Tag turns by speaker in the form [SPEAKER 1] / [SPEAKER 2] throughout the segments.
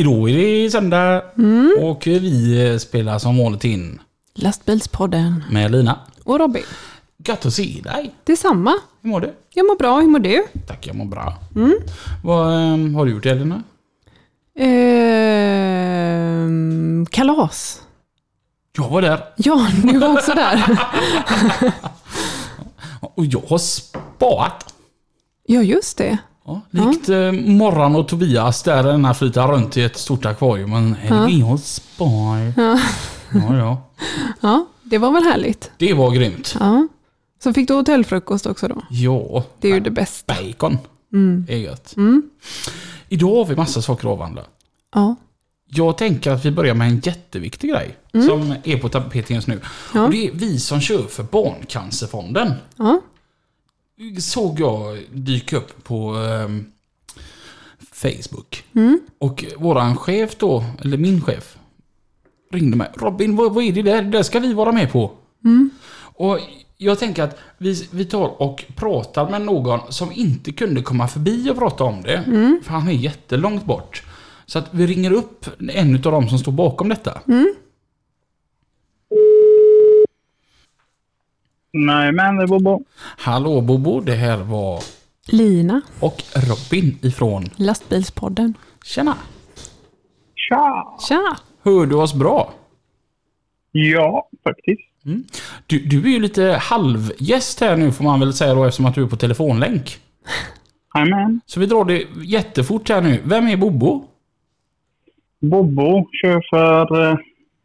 [SPEAKER 1] Idag är det söndag och vi spelar som vanligt in
[SPEAKER 2] Lastbilspodden.
[SPEAKER 1] med Lina.
[SPEAKER 2] Och Robin.
[SPEAKER 1] Gött att se dig.
[SPEAKER 2] Detsamma.
[SPEAKER 1] Hur mår du?
[SPEAKER 2] Jag mår bra, hur mår du?
[SPEAKER 1] Tack, jag mår bra. Vad ehm, har du gjort i helgen?
[SPEAKER 2] Ehm, kalas.
[SPEAKER 1] Jag var där
[SPEAKER 2] Ja, du var också där.
[SPEAKER 1] och jag har spaat.
[SPEAKER 2] Ja, just det.
[SPEAKER 1] Ja, likt eh, Morran och Tobias där den här flyter runt i ett stort akvarium. Men här är jag spar.
[SPEAKER 2] Ja.
[SPEAKER 1] Ja, ja.
[SPEAKER 2] ja, det var väl härligt.
[SPEAKER 1] Det var grymt.
[SPEAKER 2] Ja. Så fick du hotellfrukost också då?
[SPEAKER 1] Ja.
[SPEAKER 2] Det är ju det bästa.
[SPEAKER 1] Bacon.
[SPEAKER 2] Mm.
[SPEAKER 1] är gött.
[SPEAKER 2] Mm.
[SPEAKER 1] Idag har vi massa saker att avhandla.
[SPEAKER 2] Ja.
[SPEAKER 1] Jag tänker att vi börjar med en jätteviktig grej. Som är på tapeten just nu.
[SPEAKER 2] Mm. Ja.
[SPEAKER 1] Och det är vi som kör för Barncancerfonden.
[SPEAKER 2] Ja.
[SPEAKER 1] Såg jag dyka upp på ehm, Facebook.
[SPEAKER 2] Mm.
[SPEAKER 1] Och våran chef då, eller min chef, ringde mig. Robin, vad, vad är det där? Det där ska vi vara med på.
[SPEAKER 2] Mm.
[SPEAKER 1] Och jag tänker att vi, vi tar och pratar med någon som inte kunde komma förbi och prata om det.
[SPEAKER 2] Mm.
[SPEAKER 1] För han är jättelångt bort. Så att vi ringer upp en av dem som står bakom detta.
[SPEAKER 2] Mm.
[SPEAKER 3] Nej, men det är Bobo.
[SPEAKER 1] Hallå Bobo, det här var
[SPEAKER 2] Lina,
[SPEAKER 1] och Robin ifrån
[SPEAKER 2] lastbilspodden.
[SPEAKER 1] Tjena!
[SPEAKER 3] Tja!
[SPEAKER 2] Tja!
[SPEAKER 1] Hör du oss bra?
[SPEAKER 3] Ja, faktiskt.
[SPEAKER 1] Du, du är ju lite halvgäst här nu får man väl säga då eftersom att du är på telefonlänk.
[SPEAKER 3] Jajamän.
[SPEAKER 1] Så vi drar det jättefort här nu. Vem är Bobo?
[SPEAKER 3] Bobo kör för eh,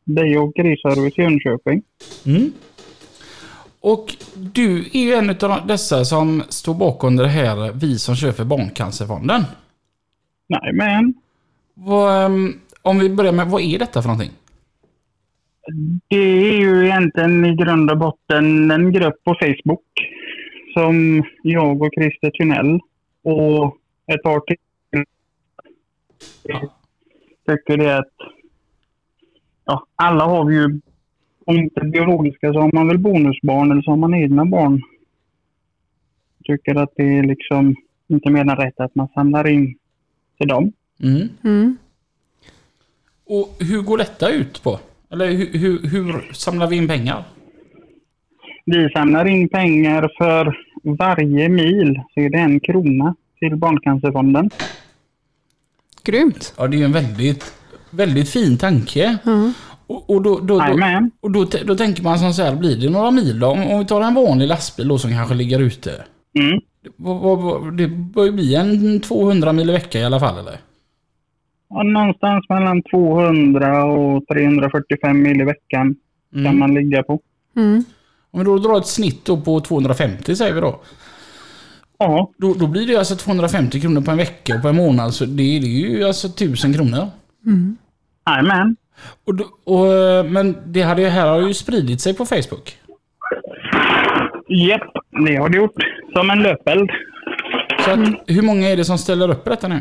[SPEAKER 3] dig och Grisservice i Jönköping.
[SPEAKER 1] Mm. Och du är ju en av dessa som står bakom det här Vi som kör för Barncancerfonden.
[SPEAKER 3] Jajamän.
[SPEAKER 1] Vad, ehm, om vi börjar med, vad är detta för någonting?
[SPEAKER 3] Det är ju egentligen i grund och botten en grupp på Facebook som jag och Christer Thunell och ett par till tycker det att ja, alla har vi ju, om inte biologiska så har man väl bonusbarn eller så har man egna barn. Tycker att det är liksom inte mer än rätt att man samlar in till dem.
[SPEAKER 1] Mm.
[SPEAKER 2] Mm.
[SPEAKER 1] Och hur går detta ut på? Eller hur, hur, hur samlar vi in pengar?
[SPEAKER 3] Vi samlar in pengar för varje mil så är det en krona till Barncancerfonden.
[SPEAKER 2] Grymt.
[SPEAKER 1] Ja, det är en väldigt, väldigt fin tanke.
[SPEAKER 2] Ja.
[SPEAKER 1] Och, och, då, då, då,
[SPEAKER 3] Jajamän.
[SPEAKER 1] och då, då tänker man som så här, blir det några mil då? Om, om vi tar en vanlig lastbil då som kanske ligger ute.
[SPEAKER 3] Mm.
[SPEAKER 1] Det bör ju bli en 200 mil i veckan i alla fall eller?
[SPEAKER 3] Ja, någonstans mellan 200 och 345 mil i veckan kan
[SPEAKER 1] Mm.
[SPEAKER 3] man ligga på.
[SPEAKER 2] Mm.
[SPEAKER 1] Om vi då drar ett snitt då på 250 säger vi då.
[SPEAKER 3] Ja,
[SPEAKER 1] Då, då blir det alltså 250 kronor på en vecka och på en månad. Så det, det är ju alltså 1000 kronor.
[SPEAKER 2] Mm.
[SPEAKER 1] Och, då- och, eh, men det hade, ju- här har ju spridit sig på Facebook.
[SPEAKER 3] Japp, det har det gjort. Som en löpeld.
[SPEAKER 1] Så att, hur många är det som ställer upp på detta nu?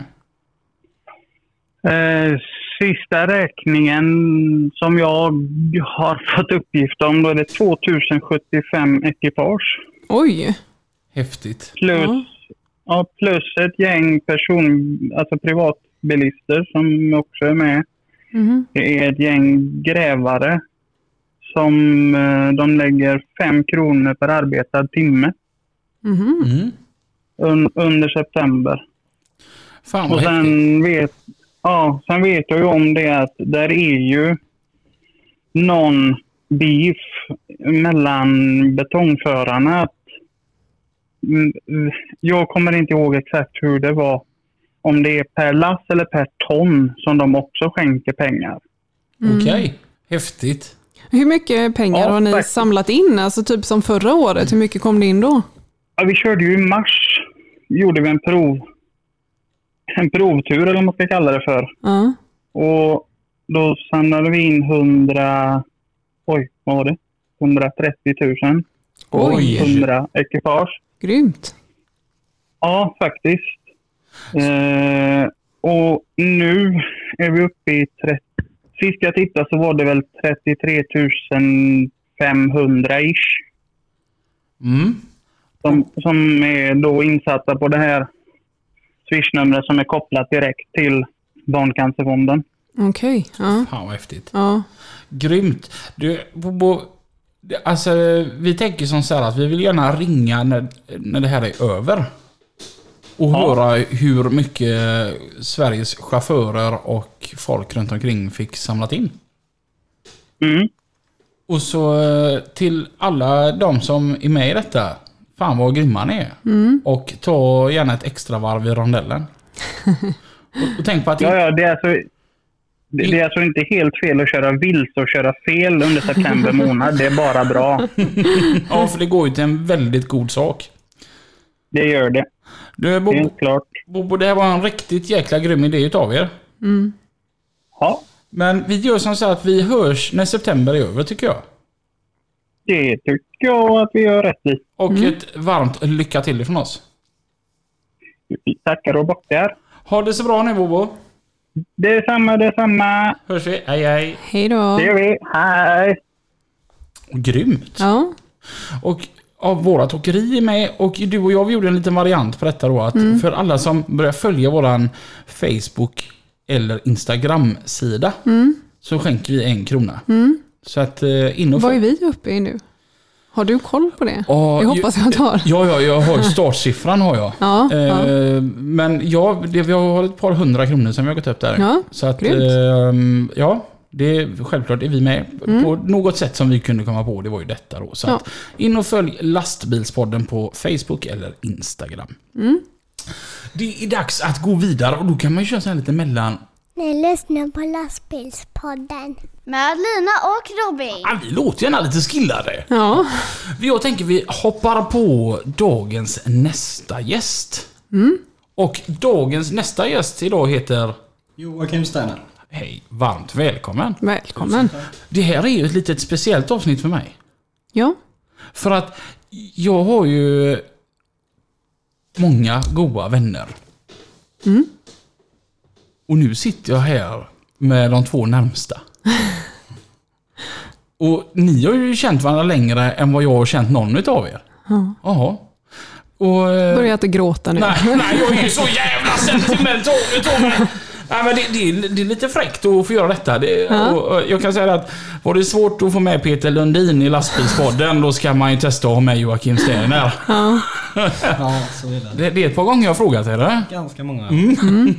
[SPEAKER 3] Eh, sista räkningen som jag har fått uppgift om, då är det 2075 ekipage.
[SPEAKER 2] Oj.
[SPEAKER 1] Häftigt.
[SPEAKER 3] Plus,
[SPEAKER 2] Ja.
[SPEAKER 3] ja. plus ett gäng person, alltså privatbilister som också är med.
[SPEAKER 2] Mhm.
[SPEAKER 3] Det är ett gäng grävare som eh, de lägger fem kronor per arbetad timme
[SPEAKER 2] Mhm.
[SPEAKER 1] Mm.
[SPEAKER 3] un, under september.
[SPEAKER 1] Fan
[SPEAKER 3] Och
[SPEAKER 1] vad häftigt.
[SPEAKER 3] sen vet, ja, sen vet jag ju om det att där är ju någon beef mellan betongförarna. Att, mm, jag kommer inte ihåg exakt hur det var. Om det är per lass eller per ton som de också skänker pengar.
[SPEAKER 2] Mm.
[SPEAKER 1] Okej. Häftigt.
[SPEAKER 2] Hur mycket pengar
[SPEAKER 3] Ja,
[SPEAKER 2] har ni
[SPEAKER 3] tack.
[SPEAKER 2] samlat in? Alltså typ som förra året, hur mycket kom det in då?
[SPEAKER 3] Ja, vi körde ju i mars gjorde vi en prov en provtur eller vad man ska kalla det för.
[SPEAKER 2] Ja.
[SPEAKER 3] Och då samlade vi in 100, oj vad var det? 130 000.
[SPEAKER 1] Oj.
[SPEAKER 3] 100 ekipage.
[SPEAKER 2] Grymt.
[SPEAKER 3] Ja, faktiskt. Eh, och nu är vi uppe i 30... Sist jag tittade så var det väl 33 500 ish.
[SPEAKER 1] Mm.
[SPEAKER 3] Som, som är då insatta på det här swishnumret som är kopplat direkt till Barncancerfonden.
[SPEAKER 2] Okej. Ja.
[SPEAKER 1] Fan vad häftigt.
[SPEAKER 2] Ja.
[SPEAKER 1] Grymt. Du, Bobo, alltså vi tänker som så här att vi vill gärna ringa när, när det här är över. Och
[SPEAKER 3] Ja.
[SPEAKER 1] höra hur mycket Sveriges chaufförer och folk runt omkring fick samlat in.
[SPEAKER 3] Mm.
[SPEAKER 1] Och så eh, till alla de som är med i detta. Fan vad grymma ni är. Och ta gärna ett extra varv i rondellen. och, och tänk på att...
[SPEAKER 3] Ja, ja, det är alltså... Det det är alltså inte helt fel att köra vilse och köra fel under september månad. Det är bara bra.
[SPEAKER 1] ja, för det går ju till en väldigt god sak.
[SPEAKER 3] Det gör det.
[SPEAKER 1] Du, Bobo,
[SPEAKER 3] Helt klart.
[SPEAKER 1] Bobo, det här var en riktigt jäkla grym idé utav er.
[SPEAKER 3] Ja,
[SPEAKER 1] Men vi gör som så att vi hörs när september är över tycker jag.
[SPEAKER 3] det tycker jag att vi gör rätt i.
[SPEAKER 1] Och ett varmt lycka till ifrån oss.
[SPEAKER 3] Vi tackar och bockar.
[SPEAKER 1] Ha det så bra nu Bobo.
[SPEAKER 3] Detsamma, detsamma.
[SPEAKER 1] Hörs vi. Hej hej.
[SPEAKER 2] Hej då.
[SPEAKER 3] Det gör vi. Hej!
[SPEAKER 1] Grymt.
[SPEAKER 2] Ja.
[SPEAKER 1] Och ja, vårat åkeri är med och du och jag vi gjorde en liten variant på detta då. Att För alla som börjar följa våran Facebook eller Instagram-sida så skänker vi en krona. Så att eh, in och
[SPEAKER 2] Vad är vi uppe i nu? Har du koll på det?
[SPEAKER 1] Ja,
[SPEAKER 2] det hoppas jag har.
[SPEAKER 1] Ja, ja, jag har startsiffran har jag.
[SPEAKER 2] Ja,
[SPEAKER 1] Eh,
[SPEAKER 2] ja.
[SPEAKER 1] Men ja, det, vi har ett par hundra kronor som vi har gått upp där.
[SPEAKER 2] Ja,
[SPEAKER 1] Så att, ehm, ja, det är, självklart är vi med på något sätt som vi kunde komma på. Det var ju detta då. Så
[SPEAKER 2] Mm. Ja.
[SPEAKER 1] att, in och följ Lastbilspodden på Facebook eller Instagram.
[SPEAKER 2] Mm.
[SPEAKER 1] Det är dags att gå vidare och då kan man ju köra så här lite mellan...
[SPEAKER 4] Ni lyssnar på lastbilspodden. Med Lina och Robin.
[SPEAKER 1] Ah, vi låter gärna lite skillade.
[SPEAKER 2] Ja.
[SPEAKER 1] Jag tänker vi hoppar på dagens nästa gäst.
[SPEAKER 2] Mm.
[SPEAKER 1] Och dagens nästa gäst idag heter...
[SPEAKER 5] Joakim Sterner.
[SPEAKER 1] Hej, varmt välkommen.
[SPEAKER 2] Välkommen.
[SPEAKER 1] Det här är ju ett litet speciellt avsnitt för mig.
[SPEAKER 2] Ja.
[SPEAKER 1] För att jag har ju många goda vänner.
[SPEAKER 2] Mm.
[SPEAKER 1] Och nu sitter jag här med de två närmsta. Och ni har ju känt varandra längre än vad jag har känt någon utav er.
[SPEAKER 2] Ja.
[SPEAKER 1] Jaha. Och... eh,
[SPEAKER 2] Börjar inte gråta nu.
[SPEAKER 1] Nej, nej, jag är ju så jävla sentimental utav mig. Nej, men det, det, är, det är lite fräckt att få göra detta. Det,
[SPEAKER 2] Ja.
[SPEAKER 1] jag kan säga att var det svårt att få med Peter Lundin i lastbilspodden, då ska man ju testa att ha med Joakim Sterner.
[SPEAKER 2] Ja.
[SPEAKER 5] Ja, så är det.
[SPEAKER 1] Det, det är ett par gånger jag har frågat er det.
[SPEAKER 5] Ganska många.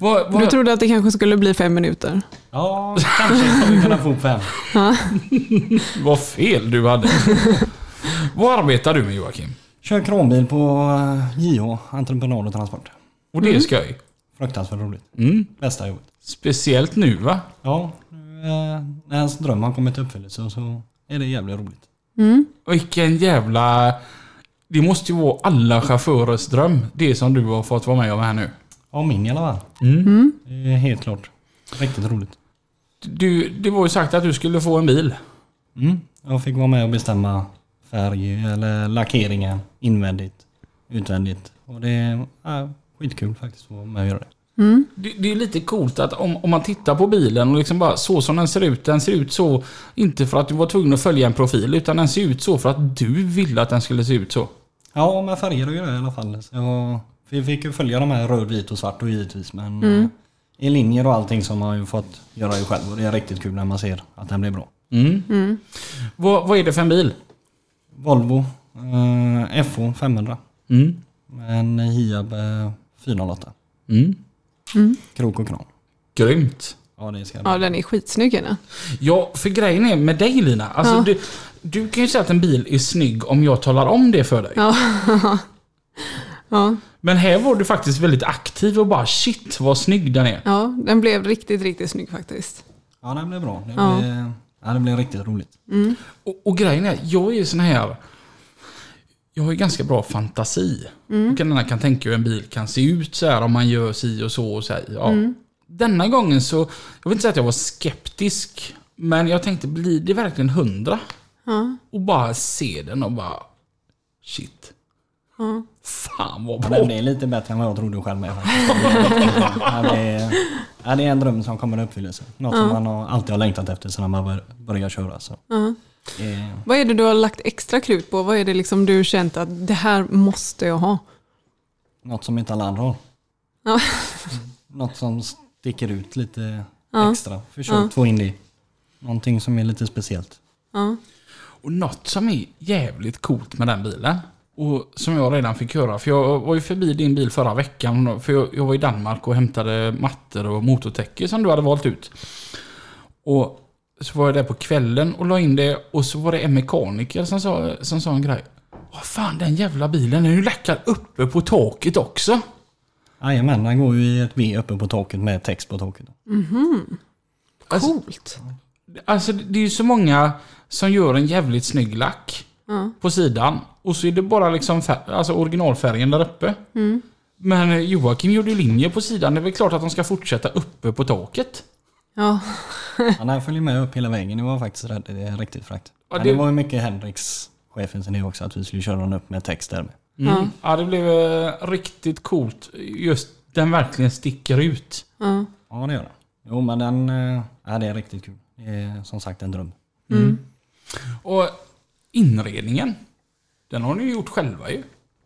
[SPEAKER 1] Vad, vad,
[SPEAKER 2] Du trodde att det kanske skulle bli fem minuter?
[SPEAKER 5] Ja, kanske kommer vi kunna få fem.
[SPEAKER 1] vad fel du hade. vad arbetar du med Joakim?
[SPEAKER 5] Kör kranbil på eh, JH, entreprenad och transport.
[SPEAKER 1] Och det är skoj.
[SPEAKER 5] Fruktansvärt roligt.
[SPEAKER 1] Mm.
[SPEAKER 5] Bästa jobbet.
[SPEAKER 1] Speciellt nu va?
[SPEAKER 5] Ja, eh, när ens dröm har kommit i uppfyllelse så är det jävligt roligt.
[SPEAKER 2] Mm.
[SPEAKER 1] Vilken jävla... Det måste ju vara alla chaufförers dröm. Det som du har fått vara med om här nu.
[SPEAKER 5] Ja, min i alla fall.
[SPEAKER 1] Mm.
[SPEAKER 5] Är helt klart. Riktigt roligt.
[SPEAKER 1] Du, det var ju sagt att du skulle få en bil.
[SPEAKER 5] Mm. Jag fick vara med och bestämma färg eller lackeringen invändigt, utvändigt. Och det ja, skitkul faktiskt att vara med och göra det.
[SPEAKER 2] Mm.
[SPEAKER 1] Det, det är lite coolt att om, om man tittar på bilen och liksom bara så som den ser ut. Den ser ut så, inte för att du var tvungen att följa en profil, utan den ser ut så för att du ville att den skulle se ut så.
[SPEAKER 5] Ja, med färger och grejer i alla fall. Så vi fick ju följa de här röd, vit och svart och givetvis. Men eh, i linjer och allting som man ju fått göra ju själv. Och det är riktigt kul när man ser att den blir bra.
[SPEAKER 1] Mm. Vad, vad är det för en bil?
[SPEAKER 5] Volvo eh, FH 500.
[SPEAKER 1] Mm.
[SPEAKER 5] Med en Hiab eh, 408.
[SPEAKER 1] Mm.
[SPEAKER 5] Krok och kran.
[SPEAKER 1] Grymt.
[SPEAKER 5] Ja, det ska
[SPEAKER 2] Ja, den är skitsnygg den.
[SPEAKER 1] Ja, för grejen är med dig Lina. Alltså,
[SPEAKER 2] Ja.
[SPEAKER 1] du, du kan ju säga att en bil är snygg om jag talar om det för dig.
[SPEAKER 2] Ja. ja.
[SPEAKER 1] Men här var du faktiskt väldigt aktiv och bara shit vad snygg den är.
[SPEAKER 2] Ja, den blev riktigt, riktigt snygg faktiskt.
[SPEAKER 5] Ja, den blev bra. Det
[SPEAKER 2] Ja.
[SPEAKER 5] blev, ja, det blev riktigt roligt.
[SPEAKER 1] Och, och grejen är, jag är ju sån här... jag har ju ganska bra fantasi. Och kan, kan tänka hur en bil kan se ut så här om man gör si och så och så här. Ja. Denna gången så, jag vill inte säga att jag var skeptisk. Men jag tänkte, blir det verkligen hundra?
[SPEAKER 2] Ja.
[SPEAKER 1] Och bara se den och bara, shit.
[SPEAKER 2] Ja.
[SPEAKER 1] Fan vad
[SPEAKER 5] Ja,
[SPEAKER 1] bra.
[SPEAKER 5] den är lite bättre än vad jag trodde själv med faktiskt. Ja, det, är, ja, det är en dröm som kommer i uppfyllelse. Något som man alltid har längtat efter sedan man bör- började köra. Så.
[SPEAKER 2] Ja.
[SPEAKER 5] Är,
[SPEAKER 2] Vad är det du har lagt extra krut på? Vad är det liksom du känt att det här måste jag ha?
[SPEAKER 5] något som inte alla andra har.
[SPEAKER 2] Ja.
[SPEAKER 5] Något som sticker ut lite
[SPEAKER 2] Ja.
[SPEAKER 5] extra. Försök få in det. Någonting som är lite speciellt.
[SPEAKER 2] Ja.
[SPEAKER 1] Och något som är jävligt coolt med den bilen. Och som jag redan fick höra, för jag var ju förbi din bil förra veckan. För jag, jag var i Danmark och hämtade mattor och motortäcke som du hade valt ut. Och så var jag där på kvällen och la in det och så var det en mekaniker som sa, som sa en grej. Vad fan den jävla bilen är ju lackad uppe på taket också.
[SPEAKER 5] Jajamän, den går ju i ett V uppe på taket med text på taket.
[SPEAKER 1] Alltså,
[SPEAKER 2] Coolt.
[SPEAKER 1] alltså det är ju så många som gör en jävligt snygg lack
[SPEAKER 2] Ja.
[SPEAKER 1] på sidan. Och så är det bara liksom fär- alltså originalfärgen där uppe. Men eh, Joakim gjorde ju linjer på sidan. Det är väl klart att de ska fortsätta uppe på taket.
[SPEAKER 2] Ja.
[SPEAKER 5] Han här följer med upp hela vägen. Det var faktiskt rätt, det är riktigt fräckt.
[SPEAKER 1] Ja, det-
[SPEAKER 5] det var ju mycket Henriks chefen sin idé också att vi skulle köra den upp med text där med.
[SPEAKER 1] Mm. Ja. det blev eh, riktigt coolt. Just den verkligen sticker ut.
[SPEAKER 2] Ja.
[SPEAKER 5] Ja det gör den. Jo men den, eh, ja, det är riktigt kul. Det är som sagt en dröm.
[SPEAKER 1] Och inredningen. Den har ni ju gjort själva ju.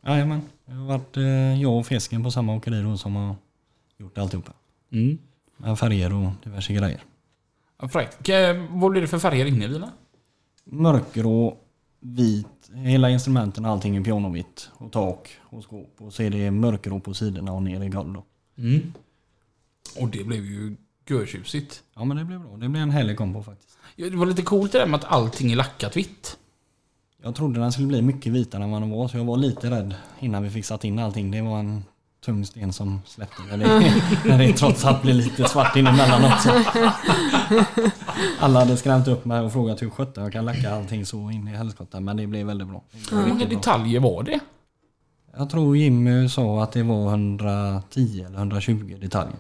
[SPEAKER 5] Jajamän. Det har varit eh, jag och Fisken på samma åkeri då som har gjort alltihopa.
[SPEAKER 1] Mm.
[SPEAKER 5] Med färger och diverse grejer.
[SPEAKER 1] Ja, fräckt. Vad blir det för färger inne i bilen?
[SPEAKER 5] Mörkgrå, vit, hela instrumenten allting är pianovitt. Och tak och skåp. Och så är det mörkgrå på sidorna och ner i golv.
[SPEAKER 1] Mm. Och det blev ju görtjusigt.
[SPEAKER 5] Ja men det blir bra. Det blir en härlig kombo faktiskt.
[SPEAKER 1] Ja, Det var lite coolt det där med att allting är lackat vitt.
[SPEAKER 5] Jag trodde den skulle bli mycket vitare än vad den var så jag var lite rädd innan vi fick satt in allting. Det var en tung sten som släppte. När det, när det trots allt blir lite svart inemellan också. Alla hade skrämt upp mig och frågat hur sjutton jag kan lacka allting så in i helskotta. Men det blev väldigt bra.
[SPEAKER 1] Hur många detaljer var det?
[SPEAKER 5] Jag tror Jimmy sa att det var 110 eller 120 detaljer.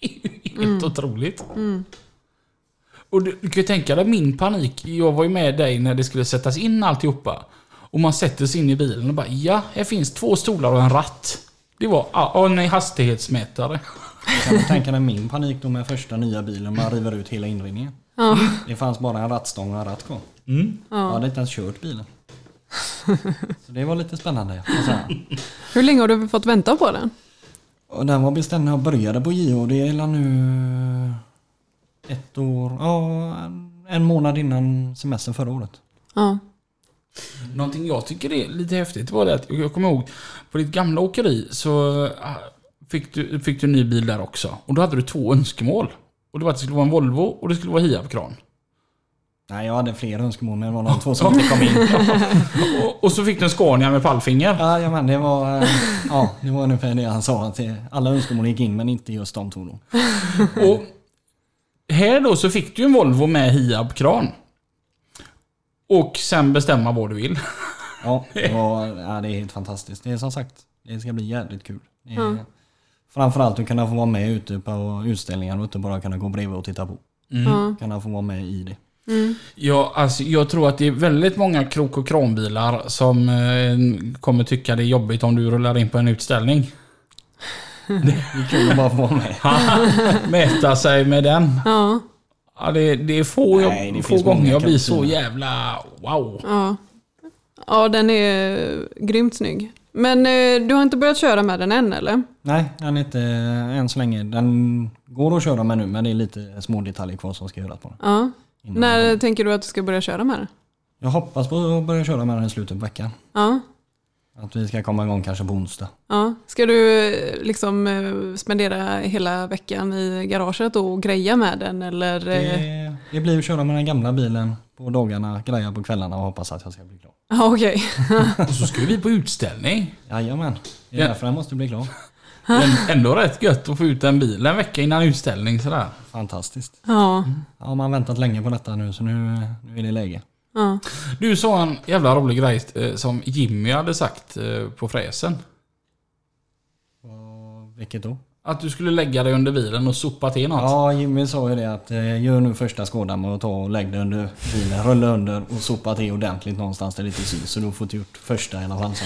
[SPEAKER 1] Helt otroligt. Och du, du kan ju tänka dig min panik. Jag var ju med dig när det skulle sättas in alltihopa. Och man sätter sig in i bilen och bara ja, här finns två stolar och en ratt. Det var, ja, och en hastighetsmätare.
[SPEAKER 5] Kan du tänka dig min panik då med första nya bilen? Man river ut hela inredningen.
[SPEAKER 2] Ja.
[SPEAKER 5] Det fanns bara en rattstång och en ratt kvar.
[SPEAKER 1] Mm.
[SPEAKER 5] Jag hade inte ens kört bilen. Så det var lite spännande.
[SPEAKER 2] Hur länge har du fått vänta på den?
[SPEAKER 5] Och den var beställd när jag började på JO. Det är nu ett år, ja en- en månad innan semestern förra året.
[SPEAKER 2] Ja.
[SPEAKER 1] Någonting jag tycker är lite häftigt var det att jag kommer ihåg på ditt gamla åkeri så ah, fick du, fick du en ny bil där också. Och då hade du två önskemål. Och det var att det skulle vara en Volvo och det skulle vara Hiab-kran.
[SPEAKER 5] Nej, jag hade fler önskemål men det var de två som inte kom in.
[SPEAKER 1] Och, och så fick du en Scania med pallfinger.
[SPEAKER 5] Jajamän, det var, eh, ja, det var ungefär det han sa. Att alla önskemål gick in men inte just de två då.
[SPEAKER 1] Och här då så fick du en Volvo med Hiab-kran. Och sen bestämma vad du vill.
[SPEAKER 5] Ja, det, var, ja, det är helt fantastiskt. Det är som sagt, det ska bli jävligt kul. Är, Framförallt att kunna få vara med ute på utställningar och inte bara kunna gå bredvid och titta på.
[SPEAKER 2] Ja.
[SPEAKER 5] Kunna få vara med i det.
[SPEAKER 1] Ja, alltså jag tror att det är väldigt många krok och kranbilar som eh, kommer tycka det är jobbigt om du rullar in på en utställning.
[SPEAKER 5] Det är kul att bara få vara med.
[SPEAKER 1] Mäta sig med den.
[SPEAKER 2] Ja.
[SPEAKER 1] Ja, det, det är få, jag,
[SPEAKER 5] Nej, det
[SPEAKER 1] få gånger jag blir så jävla wow.
[SPEAKER 2] Ja. Ja, den är grymt snygg. Men eh, du har inte börjat köra med den än eller?
[SPEAKER 5] Nej, den är inte än så länge. Den går att köra med nu men det är lite små detaljer kvar som ska göras på den.
[SPEAKER 2] Ja.
[SPEAKER 5] Innan
[SPEAKER 2] När
[SPEAKER 5] den-
[SPEAKER 2] tänker du att du ska börja köra med den?
[SPEAKER 5] Jag hoppas på att börja köra med den i slutet på veckan.
[SPEAKER 2] Ja.
[SPEAKER 5] Att vi ska komma igång kanske på onsdag.
[SPEAKER 2] Ja. Ska du eh, liksom eh, spendera hela veckan i garaget och greja med den eller? eh,
[SPEAKER 5] Det, det blir att köra med den gamla bilen på dagarna, greja på kvällarna och hoppas att jag ska bli klar.
[SPEAKER 2] Ja, okej.
[SPEAKER 1] Och så ska vi på utställning.
[SPEAKER 5] Jajamän, det är
[SPEAKER 1] Ja.
[SPEAKER 5] därför den måste bli klar.
[SPEAKER 1] Ändå rätt gött att få ut en bil en vecka innan utställning sådär.
[SPEAKER 5] Fantastiskt.
[SPEAKER 2] Ja.
[SPEAKER 5] Ja, man har väntat länge på detta nu så nu, nu är det läge.
[SPEAKER 2] Ja.
[SPEAKER 1] Du sa en jävla rolig grej eh, som Jimmy hade sagt eh, på fräsen.
[SPEAKER 5] Och vilket då?
[SPEAKER 1] Att du skulle lägga dig under bilen och sopa till något.
[SPEAKER 5] Ja, Jimmy sa ju det att eh, gör nu första skådan med att ta och lägg dig under bilen, rulla under och sopa till ordentligt någonstans där det inte syns. Så du får inte gjort första i alla fall. Så.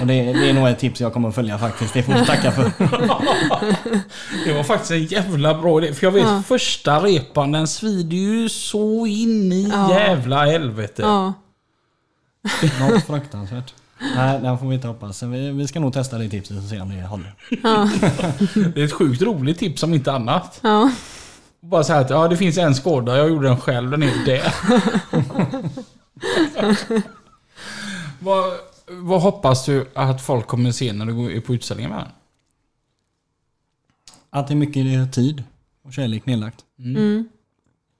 [SPEAKER 5] Och det, det är nog ett tips jag kommer att följa faktiskt. Det får du tacka för.
[SPEAKER 1] Det var faktiskt en jävla bra idé. För jag vet
[SPEAKER 2] Ja.
[SPEAKER 1] första repan den svider ju så in i
[SPEAKER 2] Ja.
[SPEAKER 1] jävla helvete.
[SPEAKER 2] Ja.
[SPEAKER 5] Något fruktansvärt. Nej, den får vi inte hoppas. Vi, vi ska nog testa det tipset och se om det håller.
[SPEAKER 1] Det är ett sjukt roligt tips om inte annat.
[SPEAKER 2] Ja.
[SPEAKER 1] Bara säga att ja, det finns en skåda, jag gjorde den själv, den är där. vad, vad hoppas du att folk kommer se när du går på utställningen med den?
[SPEAKER 5] Att det är mycket tid och kärlek nedlagt.
[SPEAKER 2] Mm.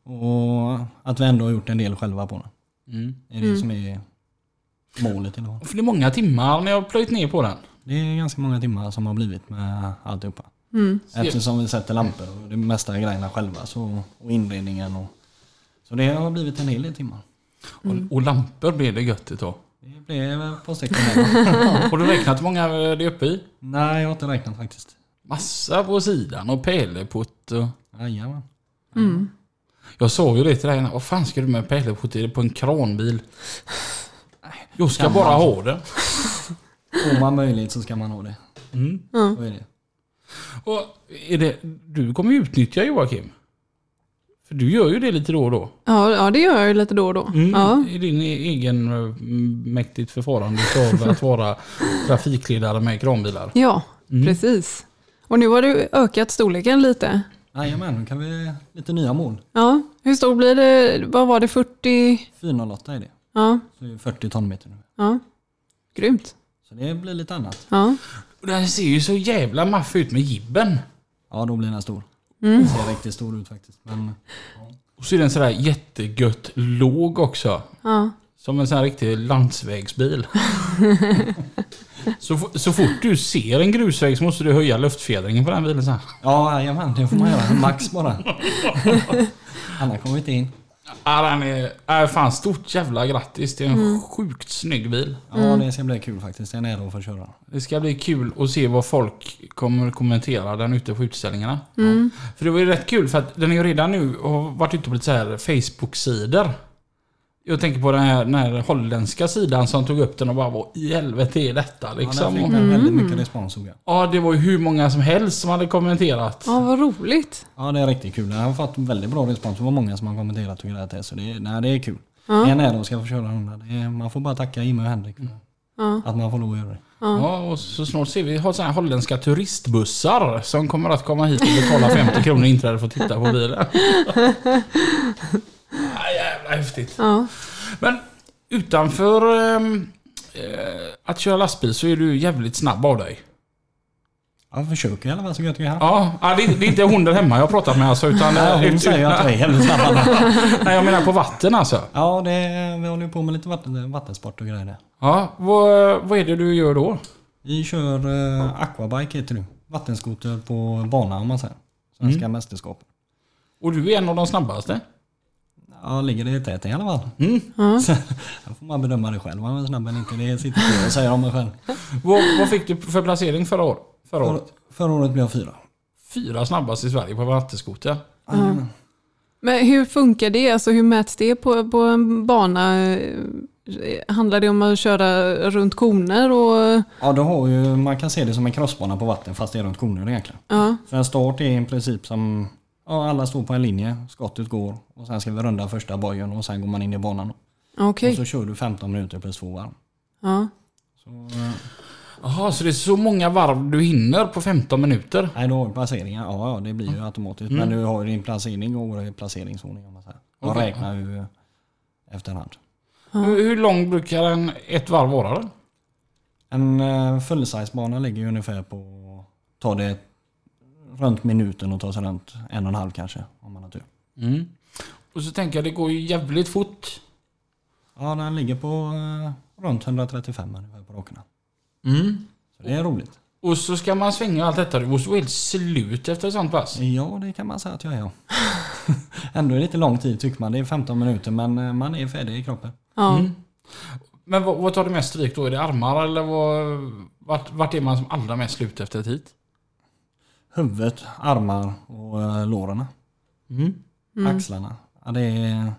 [SPEAKER 5] Och att vi ändå har gjort en del själva på den.
[SPEAKER 1] Mm.
[SPEAKER 5] Det är det som är målet idag.
[SPEAKER 1] För det är många timmar ni har plöjt ner på den.
[SPEAKER 5] Det är ganska många timmar som har blivit med alltihopa.
[SPEAKER 2] Mm.
[SPEAKER 5] Eftersom vi sätter lampor och de mesta grejerna själva så, och inredningen. Och, så det har blivit en hel del timmar.
[SPEAKER 1] Och, och lampor blev det gött utav.
[SPEAKER 5] Det blev ett par stycken.
[SPEAKER 1] Har du räknat hur många det är uppe i?
[SPEAKER 5] Nej, jag har inte räknat faktiskt.
[SPEAKER 1] Massa på sidan och pärleputt och...
[SPEAKER 5] Jajamän.
[SPEAKER 2] Mm.
[SPEAKER 1] Jag sa ju det till dig, vad fan ska du med pärleputt i på en kranbil? Jag ska bara ha det.
[SPEAKER 5] Får man möjlighet så ska man ha det.
[SPEAKER 1] Mm.
[SPEAKER 5] Så är det.
[SPEAKER 1] Och är det, du kommer ju utnyttja Joakim. För du gör ju det lite då och då.
[SPEAKER 2] Ja, ja, det gör jag ju lite då och då.
[SPEAKER 1] Mm.
[SPEAKER 2] Ja.
[SPEAKER 1] I din egen eh, mäktigt förfarande av att vara trafikledare med kranbilar.
[SPEAKER 2] ja,
[SPEAKER 1] Mm.
[SPEAKER 2] precis. Och nu har du ökat storleken lite.
[SPEAKER 5] Jajamän, nu kan vi lite nya mål.
[SPEAKER 2] Ja, hur stor blir det? Vad var det? 40?
[SPEAKER 5] 408 är det.
[SPEAKER 2] Ja,
[SPEAKER 5] Så det är 40 tonmeter nu.
[SPEAKER 2] ja. Grymt.
[SPEAKER 5] Så det blir lite annat.
[SPEAKER 2] Ja.
[SPEAKER 1] Och den ser ju så jävla maff ut med jibben.
[SPEAKER 5] Ja, då blir den stor.
[SPEAKER 2] Mm.
[SPEAKER 5] Den ser riktigt stor ut faktiskt. Men
[SPEAKER 1] Och så är den sådär jättegött låg också.
[SPEAKER 2] Ja.
[SPEAKER 1] Som en sån här riktig landsvägsbil. så, så fort du ser en grusväg så måste du höja luftfjädringen på den bilen så här.
[SPEAKER 5] ja, jajamän, det får man göra. Max bara. Annars kommer vi inte in.
[SPEAKER 1] Ja, den är, är fan stort jävla grattis. Det är en sjukt snygg bil.
[SPEAKER 5] Ja, det ska bli kul faktiskt. Den är då för att köra.
[SPEAKER 1] Det ska bli kul att se vad folk kommer kommentera den ute på utställningarna. För det var ju rätt kul för att den är ju redan nu och har varit ute på lite så här Facebook-sidor. Jag tänker på den här, den här holländska sidan som tog upp den och bara vad i helvete är detta
[SPEAKER 5] Ja,
[SPEAKER 1] liksom?
[SPEAKER 5] den fick den väldigt mycket respons såg jag.
[SPEAKER 1] Ja, det var ju hur många som helst som hade kommenterat.
[SPEAKER 2] ja, vad roligt.
[SPEAKER 5] Ja, det är riktigt kul. Den har fått väldigt bra respons. Det var många som har kommenterat och grejat det. Så det, är- nej, det är kul.
[SPEAKER 2] Ja.
[SPEAKER 5] Är en ära att ska få köra är, man får bara tacka Jimmy och Henrik för
[SPEAKER 2] Ja.
[SPEAKER 5] att man får lov att göra det.
[SPEAKER 1] Ja, och så snart ser vi har såna här holländska turistbussar som kommer att komma hit och betala 50 kronor inträde för att titta på bilen. ja, jävla häftigt.
[SPEAKER 2] Ja.
[SPEAKER 1] Men utanför ehm, eh, att köra lastbil så är du jävligt snabb av dig.
[SPEAKER 5] Jag försöker i alla fall så gott jag kan.
[SPEAKER 1] Ja, det, är, det är inte hon där hemma jag har pratat med alltså. Utan,
[SPEAKER 5] Ja, hon
[SPEAKER 1] ut-
[SPEAKER 5] säger ju att jag är jävligt snabb.
[SPEAKER 1] Nej, jag menar på vatten alltså.
[SPEAKER 5] Ja, det, vi håller ju på med lite vatten, vattensport och grejer.
[SPEAKER 1] Ja, vad, vad är det du gör då?
[SPEAKER 5] Vi kör uh, aquabike heter det. Vattenskoter på bana om man säger. Svenska mästerskap.
[SPEAKER 1] Och du är en av de snabbaste?
[SPEAKER 5] Ja, ligger det i täten i alla fall.
[SPEAKER 1] Mm.
[SPEAKER 5] Så, då får man bedöma det själv om man är snabb eller inte. Det sitter på jag säger om mig själv.
[SPEAKER 1] Vad, vad fick du för placering förra, år, förra
[SPEAKER 5] För,
[SPEAKER 1] året?
[SPEAKER 5] förra året blev jag fyra.
[SPEAKER 1] Fyra snabbast i Sverige på vattenskoter.
[SPEAKER 5] Jajamän.
[SPEAKER 2] Men hur funkar det? Alltså hur mäts det på, på en bana? Handlar det om att köra runt koner och...
[SPEAKER 5] Ja, då har ju, man kan se det som en crossbana på vatten fast det är runt koner egentligen.
[SPEAKER 2] Ja,
[SPEAKER 5] Så en start är i princip som, ja alla står på en linje, skottet går och sen ska vi runda första bojen och sen går man in i banan.
[SPEAKER 2] okej.
[SPEAKER 5] Och så kör du 15 minuter plus två varv.
[SPEAKER 2] Ja.
[SPEAKER 5] Så, eh,
[SPEAKER 1] Jaha, så det är så många varv du hinner på 15 minuter?
[SPEAKER 5] nej, du har placeringar. Ja, ja, det blir ju automatiskt. Men du har ju din placering och placeringsordning. Om man säger. Jag
[SPEAKER 1] Okej.
[SPEAKER 5] räknar ju efterhand.
[SPEAKER 1] Hur, hur lång brukar en, ett varv vara då?
[SPEAKER 5] En uh, full-size-bana ligger ju ungefär på, tar det runt minuten och tar sig runt en och en halv kanske om man har tur.
[SPEAKER 1] Mm. Och så tänker jag, det går ju jävligt fort.
[SPEAKER 5] Ja, den ligger på eh, runt 135 ungefär på rakerna.
[SPEAKER 1] Mm.
[SPEAKER 5] Så det är roligt.
[SPEAKER 1] Och så ska man svänga allt detta. Du måste vara helt slut efter ett sånt pass.
[SPEAKER 5] Ja, det kan man säga att jag är. Ändå är det lite lång tid tycker man. Det är 15 minuter men eh, man är färdig i kroppen.
[SPEAKER 2] Ja.
[SPEAKER 1] Mm. Men vad, vad tar du mest stryk då? Är det armar eller vad, vart, vart är man som allra mest slut efter ett hit?
[SPEAKER 5] Huvudet, armar och uh, låren.
[SPEAKER 1] Mm.
[SPEAKER 5] Axlarna. Ja, det är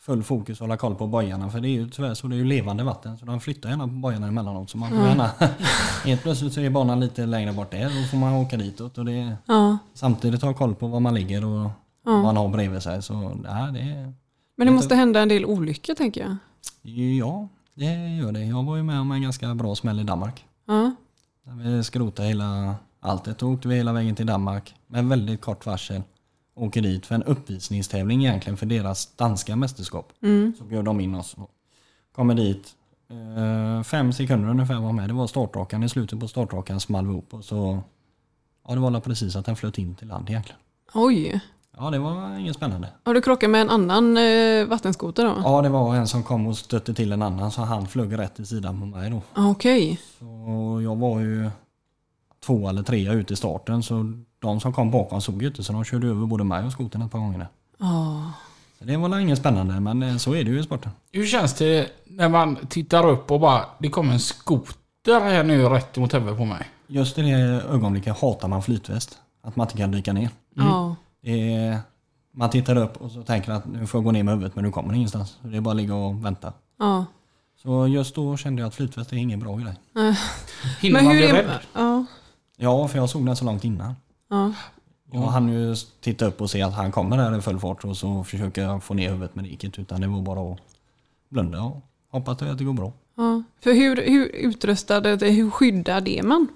[SPEAKER 5] full fokus att hålla koll på bojarna för det är ju tyvärr så det är ju levande vatten så de flyttar gärna på bojarna emellanåt så man får gärna Helt plötsligt så är banan lite längre bort där då får man åka ditåt och det
[SPEAKER 2] Ja.
[SPEAKER 5] samtidigt ha koll på var man ligger och vad man har bredvid sig så ja, det är
[SPEAKER 2] Men det måste hända en del olyckor tänker jag.
[SPEAKER 5] Ja, det gör det. Jag var ju med om en ganska bra smäll i Danmark.
[SPEAKER 2] Ja.
[SPEAKER 5] Där vi skrotade hela alltet. Då åkte vi hela vägen till Danmark med väldigt kort varsel. Åker dit för en uppvisningstävling egentligen för deras danska mästerskap.
[SPEAKER 2] Mm.
[SPEAKER 5] Så bjöd de in oss. Kommer dit. Eh, fem sekunder ungefär var med. Det var startrakan. I slutet på startrakan small vi upp och så... Ja, det var precis att den flöt in till land egentligen.
[SPEAKER 2] Oj.
[SPEAKER 5] Ja, det var inget spännande.
[SPEAKER 2] Har du krockat med en annan eh, vattenskoter då?
[SPEAKER 5] Ja, det var en som kom och stötte till en annan så han flög rätt i sidan på mig då.
[SPEAKER 2] Okej.
[SPEAKER 5] Och jag var ju två eller trea ut i starten så de som kom bakom såg ju inte så de körde över både mig och skotern ett par gånger.
[SPEAKER 2] Ja.
[SPEAKER 5] Så det var väl inget spännande men eh, så är det ju i sporten.
[SPEAKER 1] Hur känns det när man tittar upp och bara det kommer en skoter här nu rätt mot huvudet på mig?
[SPEAKER 5] Just i det ögonblicket hatar man flytväst. Att man inte kan dyka ner.
[SPEAKER 2] Ja.
[SPEAKER 5] Det är, man tittar upp och så tänker att nu får jag gå ner med huvudet men du kommer ingenstans. Så det är bara att ligga och vänta.
[SPEAKER 2] Ja.
[SPEAKER 5] Så just då kände jag att flytväst är ingen bra grej.
[SPEAKER 1] Hinner
[SPEAKER 2] Men
[SPEAKER 1] man
[SPEAKER 2] hur
[SPEAKER 1] bli rädd?
[SPEAKER 2] Ja.
[SPEAKER 5] För jag såg den så långt innan.
[SPEAKER 2] Ja.
[SPEAKER 5] Jag hann ju titta upp och se att han kommer där i full fart och så försöker jag få ner huvudet gick inte utan det var bara att blunda och hoppas att det går bra.
[SPEAKER 2] ja. För hur, hur utrustad, hur skyddad är man?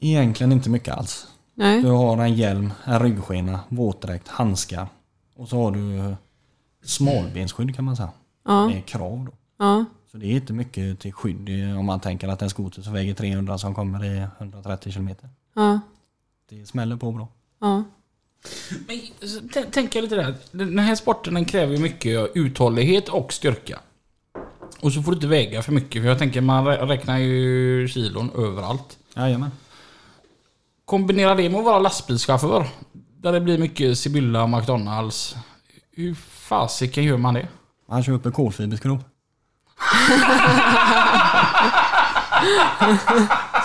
[SPEAKER 5] Egentligen inte mycket alls.
[SPEAKER 2] Nej.
[SPEAKER 5] Du har en hjälm, en ryggskena, våtdräkt, handskar och så har du smalbensskydd kan man säga.
[SPEAKER 2] Ja.
[SPEAKER 5] Det är krav då.
[SPEAKER 2] Ja.
[SPEAKER 5] Så det är inte mycket till skydd om man tänker att en skoter som väger 300 som kommer i 130 km.
[SPEAKER 2] Ja.
[SPEAKER 5] Det smäller på bra.
[SPEAKER 2] Ja.
[SPEAKER 1] Men, så t- tänk jag lite där. Den här sporten den kräver ju mycket uthållighet och styrka. Och så får du inte väga för mycket för jag tänker man rä- räknar ju kilon överallt.
[SPEAKER 5] Jajamän.
[SPEAKER 1] Kombinera det med att vara lastbilschaufför. Där det blir mycket Sibylla och McDonalds. Hur fasiken gör man det?
[SPEAKER 5] Han köper kolfiberskrov.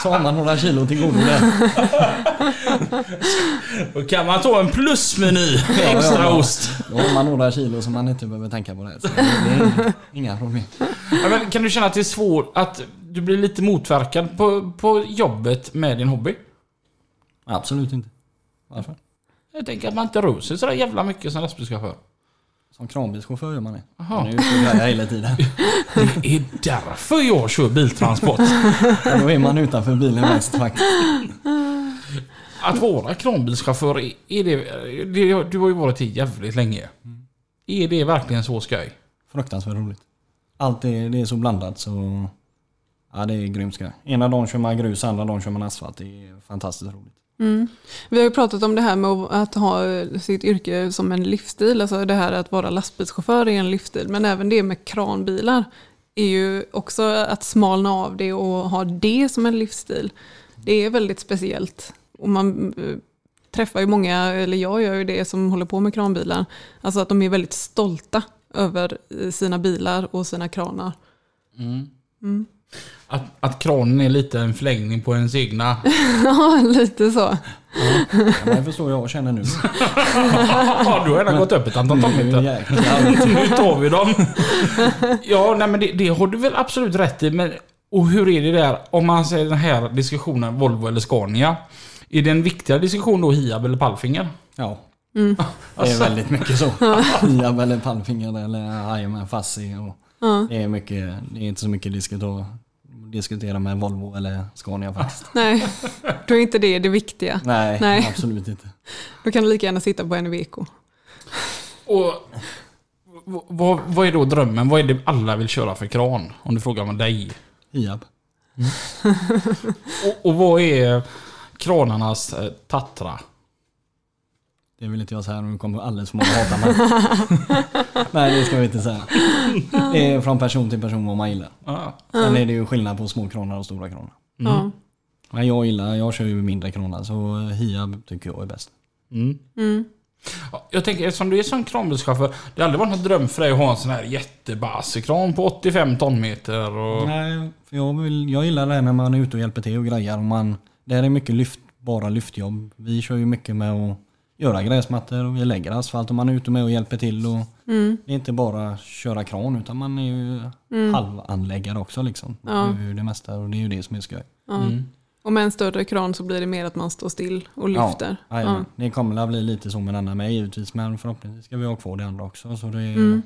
[SPEAKER 5] Så har man några kilo till godo där.
[SPEAKER 1] Då kan man ta en plusmeny extra
[SPEAKER 5] ja.
[SPEAKER 1] ost.
[SPEAKER 5] Då har man några kilo som man inte behöver tänka på det. Så det är inga problem.
[SPEAKER 1] Ja, men kan du känna att det är svårt att du blir lite motverkad på, på jobbet med din hobby?
[SPEAKER 5] Absolut inte. Varför?
[SPEAKER 1] Jag tänker att man inte rör sig sådär jävla mycket som lastbilschaufför.
[SPEAKER 5] Som kranbilschaufför gör man det.
[SPEAKER 1] Jaha.
[SPEAKER 5] Man är ute och grejar hela tiden.
[SPEAKER 1] Det är därför jag kör biltransport.
[SPEAKER 5] Och då är man utanför bilen mest faktiskt.
[SPEAKER 1] Att vara kranbilschaufför, är det, det... Du har ju varit i jävligt länge. Är det verkligen så skoj?
[SPEAKER 5] Fruktansvärt roligt. Allt är, det är så blandat så... Ja det är grymt skoj. Ena dagen kör man grus, andra dagen kör man asfalt. Det är fantastiskt roligt.
[SPEAKER 2] Mm. Vi har ju pratat om det här med att ha sitt yrke som en livsstil. Alltså det här att vara lastbilschaufför är en livsstil. Men även det med kranbilar är ju också att smalna av det och ha det som en livsstil. Det är väldigt speciellt. Och man eh, träffar ju många, eller jag gör ju det, som håller på med kranbilar. Alltså att de är väldigt stolta över eh, sina bilar och sina kranar.
[SPEAKER 1] Att, att kranen är lite en förlängning på ens egna...
[SPEAKER 2] Ja, lite så.
[SPEAKER 5] Ja, det förstår jag och känner nu.
[SPEAKER 1] Ja, du har redan gått upp ett antal
[SPEAKER 5] Nu
[SPEAKER 1] tommeter. Nu tar vi dem. Ja, nej men det, det har du väl absolut rätt i. Men, och hur är det där, om man säger den här diskussionen Volvo eller Scania. Är det en viktigare diskussion då Hiab eller Pallfinger?
[SPEAKER 5] Ja.
[SPEAKER 2] Mm.
[SPEAKER 5] Det är väldigt mycket så. Hiab eller pallfinger eller Jajamän, Fassi och det är mycket, det är inte så mycket diskutera, diskutera med Volvo eller Scania faktiskt.
[SPEAKER 2] Nej, då är inte det det viktiga.
[SPEAKER 5] Nej,
[SPEAKER 2] Nej.
[SPEAKER 5] absolut inte.
[SPEAKER 2] Då kan du lika gärna sitta på en Iveco.
[SPEAKER 1] Och vad, vad är då drömmen? Vad är det alla vill köra för kran? Om du frågar man dig.
[SPEAKER 5] Hiab.
[SPEAKER 1] Och, och vad är kranarnas eh, Tatra?
[SPEAKER 5] Det vill inte jag säga, nu kommer alldeles för många hata mig. Nej, det ska vi inte säga. Det är från person till person vad man gillar.
[SPEAKER 1] Ja.
[SPEAKER 5] Sen är det ju skillnad på små kranar och stora kranar.
[SPEAKER 2] Ja.
[SPEAKER 5] Men jag gillar, jag kör ju mindre kranar så Hiab tycker jag är bäst.
[SPEAKER 1] Mm.
[SPEAKER 2] Mm.
[SPEAKER 1] Ja, Jag tänker, eftersom du är som kranbilschaufför, det har aldrig varit någon dröm för dig att ha en sån här jättebassekran på 85 tonmeter och...
[SPEAKER 5] Nej, för jag, vill, jag gillar det när man är ute och hjälper till och grejer. Och man, det här är mycket lyft, bara lyftjobb. Vi kör ju mycket med att göra gräsmattor och vi lägger asfalt och man är ute med och hjälper till. Och Det är inte bara köra kran utan man är ju halvanläggare också liksom.
[SPEAKER 2] Ja.
[SPEAKER 5] Det är ju det mesta och det är ju det som är skoj.
[SPEAKER 2] Ja. Och med en större kran så blir det mer att man står still och lyfter.
[SPEAKER 5] Ja, jajamän. det kommer att bli lite så med denna med givetvis men förhoppningsvis ska vi ha kvar det andra också. Så det, är,
[SPEAKER 2] Mm.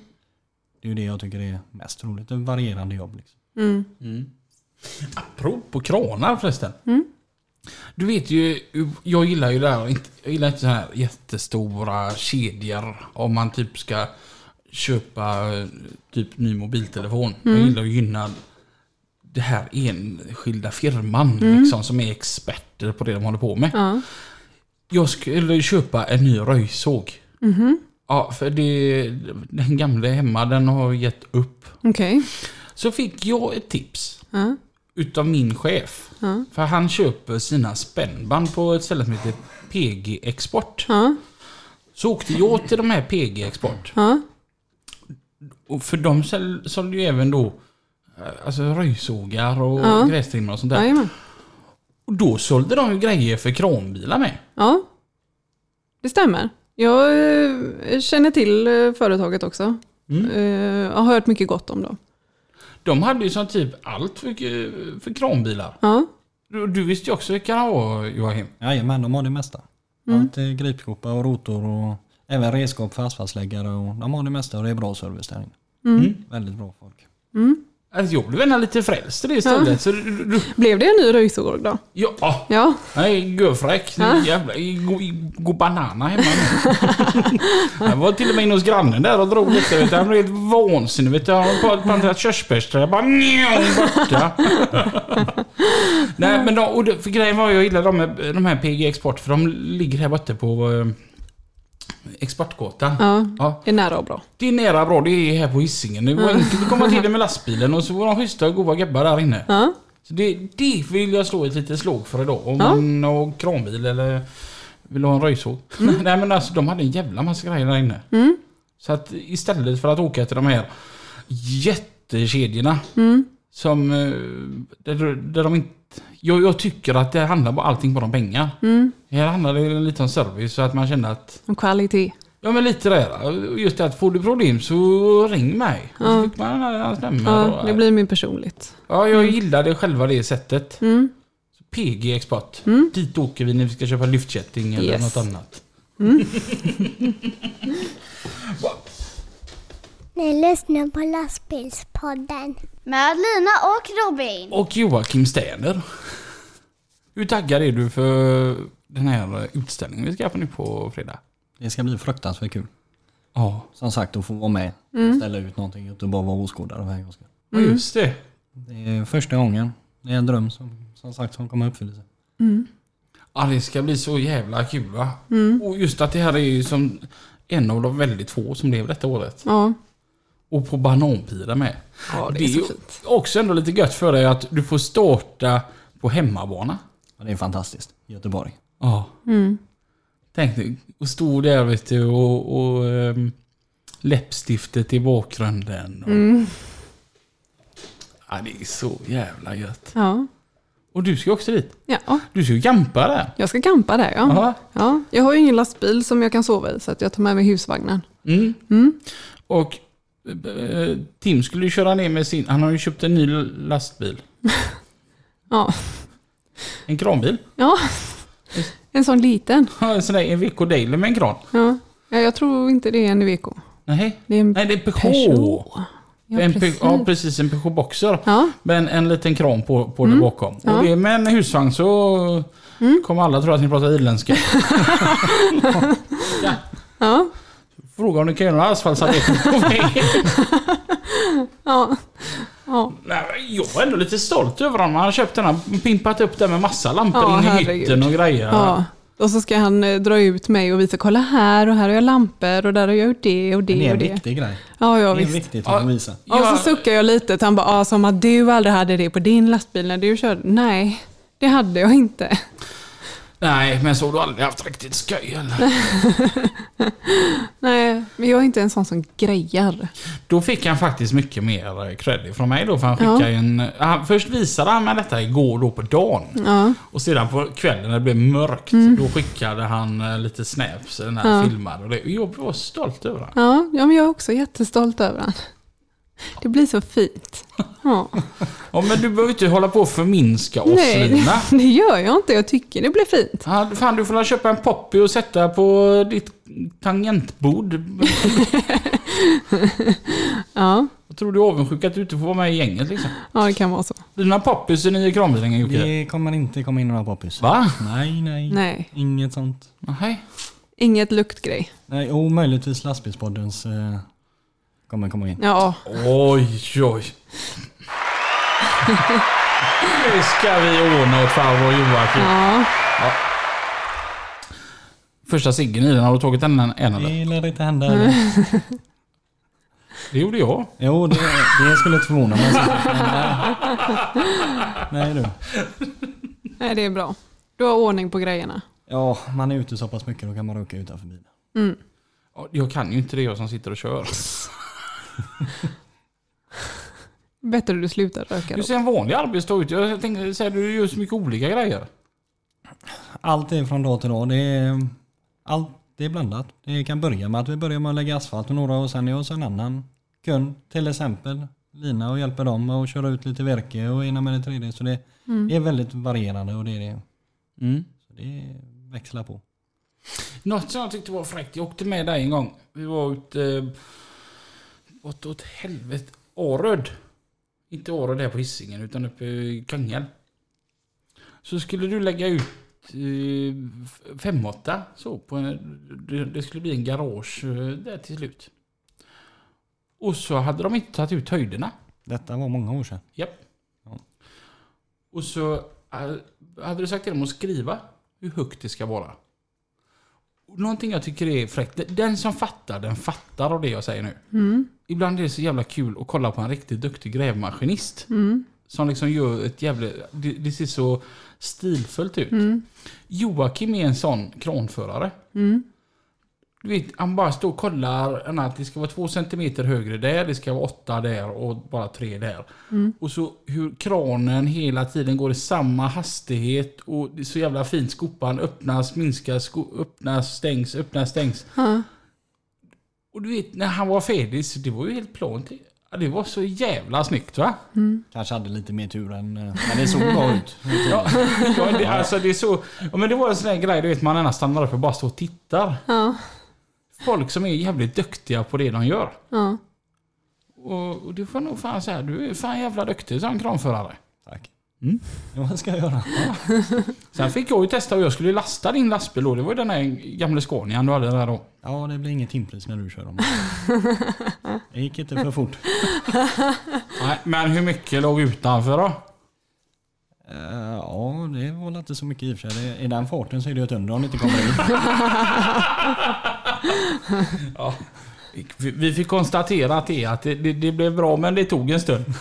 [SPEAKER 5] det är ju det jag tycker är mest roligt. Ett varierande jobb. Liksom.
[SPEAKER 2] Mm.
[SPEAKER 1] Apropå kranar förresten.
[SPEAKER 2] Mm.
[SPEAKER 1] Du vet ju, jag gillar ju det här, inte- jag gillar inte så här jättestora kedjor om man typ ska köpa typ ny mobiltelefon.
[SPEAKER 2] Mm.
[SPEAKER 1] Jag gillar att gynna det här enskilda firman
[SPEAKER 2] Mm.
[SPEAKER 1] liksom, som är experter på det de håller på med.
[SPEAKER 2] Ja.
[SPEAKER 1] Jag skulle köpa en ny röjsåg.
[SPEAKER 2] Mhm.
[SPEAKER 1] Ja, för det, den gamla hemma den har gett upp.
[SPEAKER 2] Okej.
[SPEAKER 1] Så fick jag ett tips
[SPEAKER 2] Ja.
[SPEAKER 1] Utav min chef.
[SPEAKER 2] Ja.
[SPEAKER 1] För han köper sina spännband på ett ställe som heter PG Export.
[SPEAKER 2] Ja.
[SPEAKER 1] Så åkte jag till de här PG Export.
[SPEAKER 2] Ja.
[SPEAKER 1] Och för de sålde ju även då eh, alltså röjsågar och
[SPEAKER 2] Ja.
[SPEAKER 1] grästrimmar och sånt där.
[SPEAKER 2] Jajamän.
[SPEAKER 1] Och då sålde de ju grejer för kranbilar med.
[SPEAKER 2] Ja. Det stämmer. Jag eh, känner till eh, företaget också.
[SPEAKER 1] Mm.
[SPEAKER 2] Jag har hört mycket gott om dem.
[SPEAKER 1] De hade ju som typ allt för, för kranbilar.
[SPEAKER 2] Ja.
[SPEAKER 1] Du, du visste ju också vilka de var Joakim.
[SPEAKER 5] Jajamän, de har det mesta. Allt är gripskopa och rotor och även redskap för asfaltsläggare. Och de har det mesta och det är bra service där inne.
[SPEAKER 1] Mm.
[SPEAKER 5] Väldigt bra folk.
[SPEAKER 1] Alltså jag blev ändå lite frälst i det istället. Så du, du,
[SPEAKER 2] Blev det en ny röjsåg då?
[SPEAKER 1] ja,
[SPEAKER 2] Ja.
[SPEAKER 1] nej, görfräck.
[SPEAKER 2] Ja.
[SPEAKER 1] Jävla, gå, gå banana hemma nu. Jag var till och med inne hos grannen där och drog lite. Vet du. Han blev helt vansinnig. Vet du. Han har planterat körsbärsträd. Jag bara njau, borta. Nej men då, och det, för grejen var jag gillar de, här- de här PG Export för de ligger här borta på Exportgatan.
[SPEAKER 2] ja.
[SPEAKER 1] Ja.
[SPEAKER 2] Det är nära och bra.
[SPEAKER 1] Det är nära bra, det är här på Hisingen. Det var enkelt att komma till det med lastbilen och så var de schyssta och goda gubbar där inne.
[SPEAKER 2] Ja.
[SPEAKER 1] Så det, det vill jag slå ett litet slag för idag. Om
[SPEAKER 2] Ja.
[SPEAKER 1] man har kranbil eller vill ha en röjsåg. Nej men alltså de hade en jävla massa grejer där inne.
[SPEAKER 2] Mm.
[SPEAKER 1] Så att istället för att åka till de här jättekedjorna
[SPEAKER 2] Mm.
[SPEAKER 1] som... eh, Där, där de inte... Jag, jag tycker att det handlar bara allting bara om pengar.
[SPEAKER 2] Mm.
[SPEAKER 1] Här handlar det lite om service så att man känner att...
[SPEAKER 2] Och kvalitet.
[SPEAKER 1] Ja men lite där. Just det att får du problem så ring mig. Och Så
[SPEAKER 2] Ja.
[SPEAKER 1] fick man hans nummer.
[SPEAKER 2] Ja, det blir mer personligt.
[SPEAKER 1] ja jag gillar det själva det sättet.
[SPEAKER 2] Mm.
[SPEAKER 1] PG Export.
[SPEAKER 2] Mm.
[SPEAKER 1] Dit åker vi när vi ska köpa lyftkätting eller
[SPEAKER 2] Yes.
[SPEAKER 1] något annat.
[SPEAKER 4] Ni lyssnar på lastbilspodden. Med Lina och Robin.
[SPEAKER 1] Och Joakim Stäner. Hur taggad är du för den här utställningen vi ska på nu på fredag?
[SPEAKER 5] Det ska bli fruktansvärt kul.
[SPEAKER 1] Ja,
[SPEAKER 5] Som sagt att få vara med och ställa ut någonting och inte bara vara åskådare varje gång.
[SPEAKER 1] ja just det.
[SPEAKER 5] Det är första gången. Det är en dröm som, som sagt som kommer uppfylla sig.
[SPEAKER 1] Ja, det ska bli så jävla kul va? Och just att det här är ju som en av de väldigt få som lever detta året.
[SPEAKER 2] Ja.
[SPEAKER 1] Och på bananpira med.
[SPEAKER 2] Ja, det
[SPEAKER 1] det
[SPEAKER 2] är
[SPEAKER 1] är
[SPEAKER 2] så fint.
[SPEAKER 1] också ändå lite gött för dig att du får starta på hemmabana.
[SPEAKER 5] Ja, det är fantastiskt. Göteborg.
[SPEAKER 1] Ja.
[SPEAKER 2] Mm.
[SPEAKER 1] Tänk dig, och stå där vet du och, och um, läppstiftet i bakgrunden. Och,
[SPEAKER 2] Mm.
[SPEAKER 1] ja, det är så jävla gött.
[SPEAKER 2] Ja.
[SPEAKER 1] Och du ska också dit.
[SPEAKER 2] ja,
[SPEAKER 1] Du ska ju campa där.
[SPEAKER 2] jag ska campa där ja.
[SPEAKER 1] Ja.
[SPEAKER 2] ja. Jag har ju ingen lastbil som jag kan sova i så att jag tar med mig husvagnen.
[SPEAKER 1] Mm.
[SPEAKER 2] Mm.
[SPEAKER 1] Och Tim skulle ju köra ner med sin, han har ju köpt en ny lastbil.
[SPEAKER 2] Ja.
[SPEAKER 1] En kranbil.
[SPEAKER 2] ja, en sån liten.
[SPEAKER 1] Ja, En sån där VK Daily med en kran.
[SPEAKER 2] Ja. ja, jag tror inte det är en Iveco.
[SPEAKER 1] Nej,
[SPEAKER 2] Det är en
[SPEAKER 1] Nej det är Peugeot.
[SPEAKER 2] Ja,
[SPEAKER 1] en
[SPEAKER 2] precis.
[SPEAKER 1] ja, precis. En Peugeot Boxer.
[SPEAKER 2] Ja,
[SPEAKER 1] Men en liten kran på, på där bakom.
[SPEAKER 2] Ja. Mm.
[SPEAKER 1] Och det med en husvagn så kommer alla tro att ni pratar irländska. ja.
[SPEAKER 2] ja,
[SPEAKER 1] Fråga om ni kan göra några asfaltsarbeten på vägen.
[SPEAKER 2] ja. ja.
[SPEAKER 1] Nej, men Jag är ändå lite stolt över honom. Han har köpt den här, pimpat upp den med massa lampor
[SPEAKER 2] Ja,
[SPEAKER 1] in i
[SPEAKER 2] herregud.
[SPEAKER 1] hytten och grejer.
[SPEAKER 2] ja. Och så ska han eh, dra ut mig och visa, kolla här och här har jag lampor och där har jag gjort det och
[SPEAKER 5] det
[SPEAKER 2] det
[SPEAKER 5] är
[SPEAKER 2] och
[SPEAKER 5] en
[SPEAKER 2] det.
[SPEAKER 5] viktig grej.
[SPEAKER 2] Ja, ja
[SPEAKER 5] Det är
[SPEAKER 2] visst.
[SPEAKER 5] viktigt
[SPEAKER 1] Ja.
[SPEAKER 5] att visa.
[SPEAKER 2] Och så suckar jag lite han bara, ah, som att du aldrig hade det på din lastbil när du körde. Nej, det hade jag inte.
[SPEAKER 1] Nej, men så har du aldrig haft riktigt skoj eller?
[SPEAKER 2] Nej, men jag är inte en sån som grejar.
[SPEAKER 1] Då fick han faktiskt mycket mer credit från mig då. För han skickade
[SPEAKER 2] Ja.
[SPEAKER 1] en... Han, först visade han mig detta igår då på dagen.
[SPEAKER 2] Ja,
[SPEAKER 1] Och sedan på kvällen när det blev mörkt. Då skickade han eh, lite snaps när han
[SPEAKER 2] Mm. Ja.
[SPEAKER 1] filmade. Och det, jag var stolt över det.
[SPEAKER 2] ja, ja men jag är också jättestolt över han. Det blir så fint. Ja.
[SPEAKER 1] Ja, men du behöver inte hålla på och förminska oss
[SPEAKER 2] Nej,
[SPEAKER 1] Lina.
[SPEAKER 2] det, det gör jag inte. Jag tycker det blir fint.
[SPEAKER 1] Ja, fan, du får köpa en poppy och sätta på ditt tangentbord.
[SPEAKER 2] Ja,
[SPEAKER 1] Jag tror du är avundsjuk att du inte får vara med i gänget liksom.
[SPEAKER 2] ja det kan vara så.
[SPEAKER 1] Dina poppys är ni i krambilen Jocke?
[SPEAKER 5] Det kommer inte komma in några poppis.
[SPEAKER 1] Va?
[SPEAKER 5] Nej, nej.
[SPEAKER 2] Nej,
[SPEAKER 5] Inget sånt.
[SPEAKER 1] Nej.
[SPEAKER 2] inget luktgrej.
[SPEAKER 5] Nej, och möjligtvis lastbilspoddens eh, kommer komma in.
[SPEAKER 2] Ja,
[SPEAKER 1] Oj, oj. Det ska vi ordna åt farbror Joakim.
[SPEAKER 2] ja.
[SPEAKER 1] Första ciggen i den, har du tagit den än eller?
[SPEAKER 5] Det lär inte hända.
[SPEAKER 2] Mm.
[SPEAKER 1] Det gjorde jag.
[SPEAKER 5] Jo, det, det skulle inte förvåna mig. Nej du.
[SPEAKER 2] Nej, det är bra. Du har ordning på grejerna.
[SPEAKER 5] Ja, man är ute så pass mycket då kan man råka utanför bilen.
[SPEAKER 2] Mm.
[SPEAKER 1] Ja, Jag kan ju inte det jag som sitter och kör.
[SPEAKER 2] Bättre du slutar röka
[SPEAKER 1] Du
[SPEAKER 2] då.
[SPEAKER 1] ser en vanlig arbetsdag ut. Jag tänkte säga du gör så mycket olika grejer.
[SPEAKER 5] Allt är från dag till dag. Det är, allt det är blandat. Det kan börja med att vi börjar med att lägga asfalt med några och sen är jag hos en annan kund till exempel. Lina och hjälper dem att köra ut lite virke och ena med det tredje. Så det, det är väldigt varierande och det är det.
[SPEAKER 1] Mm.
[SPEAKER 5] Så det växlar på.
[SPEAKER 1] Något som jag tyckte var fräckt. Jag åkte med dig en gång. Vi var ute... Eh, åt, åt helvete. Aröd. Inte Aröd här på Hisingen utan uppe i Kungälv. Så skulle du lägga ut eh, 5-8 så på en, det, det skulle bli en garage eh, där till slut. Och så hade de inte tagit ut höjderna.
[SPEAKER 5] Detta var många år sedan.
[SPEAKER 1] Japp.
[SPEAKER 5] Ja.
[SPEAKER 1] Och så eh, hade du sagt till dem att skriva hur högt det ska vara. Någonting jag tycker är fräckt. Den som fattar, den fattar av det jag säger nu.
[SPEAKER 2] Mm.
[SPEAKER 1] Ibland är det så jävla kul att kolla på en riktigt duktig grävmaskinist.
[SPEAKER 2] Mm.
[SPEAKER 1] Som liksom gör ett jävla... Det, det ser så stilfullt ut.
[SPEAKER 2] Mm.
[SPEAKER 1] Joakim är en sån kranförare.
[SPEAKER 2] Mm.
[SPEAKER 1] Du vet, han bara står och kollar att det ska vara två centimeter högre där, det ska vara åtta där och bara tre där.
[SPEAKER 2] Mm.
[SPEAKER 1] Och så hur kranen hela tiden går i samma hastighet och det är så jävla fint. Skopan öppnas, minskas, sko- öppnas, stängs, öppnas, stängs.
[SPEAKER 2] Ja.
[SPEAKER 1] Och du vet, när han var färdig så det var ju helt plant. Det var så jävla snyggt va?
[SPEAKER 5] Kanske hade lite mer tur än... eh, Men det såg bra ut.
[SPEAKER 1] Ja, det, alltså det är så... Men det var en sån här grej, du vet man gärna stannar upp och bara står och tittar.
[SPEAKER 2] Ja.
[SPEAKER 1] Folk som är jävligt duktiga på det de gör.
[SPEAKER 2] Ja.
[SPEAKER 1] Och, och du får nog fan säga, du är fan jävla duktig som kranförare.
[SPEAKER 5] Tack.
[SPEAKER 1] Mm.
[SPEAKER 5] Ja, vad ska jag göra?
[SPEAKER 1] Sen fick jag ju testa och jag skulle lasta din lastbil då. Det var ju den här gamla Scanian du hade där då.
[SPEAKER 5] Ja, det blir inget timpris när du kör dem. Det gick inte för fort.
[SPEAKER 1] Nej, men hur mycket låg utanför då?
[SPEAKER 5] Eh, ja, det var väl inte så mycket i och för sig. Det- I den farten så är det ju ett under om det inte kommer in.
[SPEAKER 1] Ja. Vi, vi fick konstatera att det, att det, det, det blev bra men det tog en stund.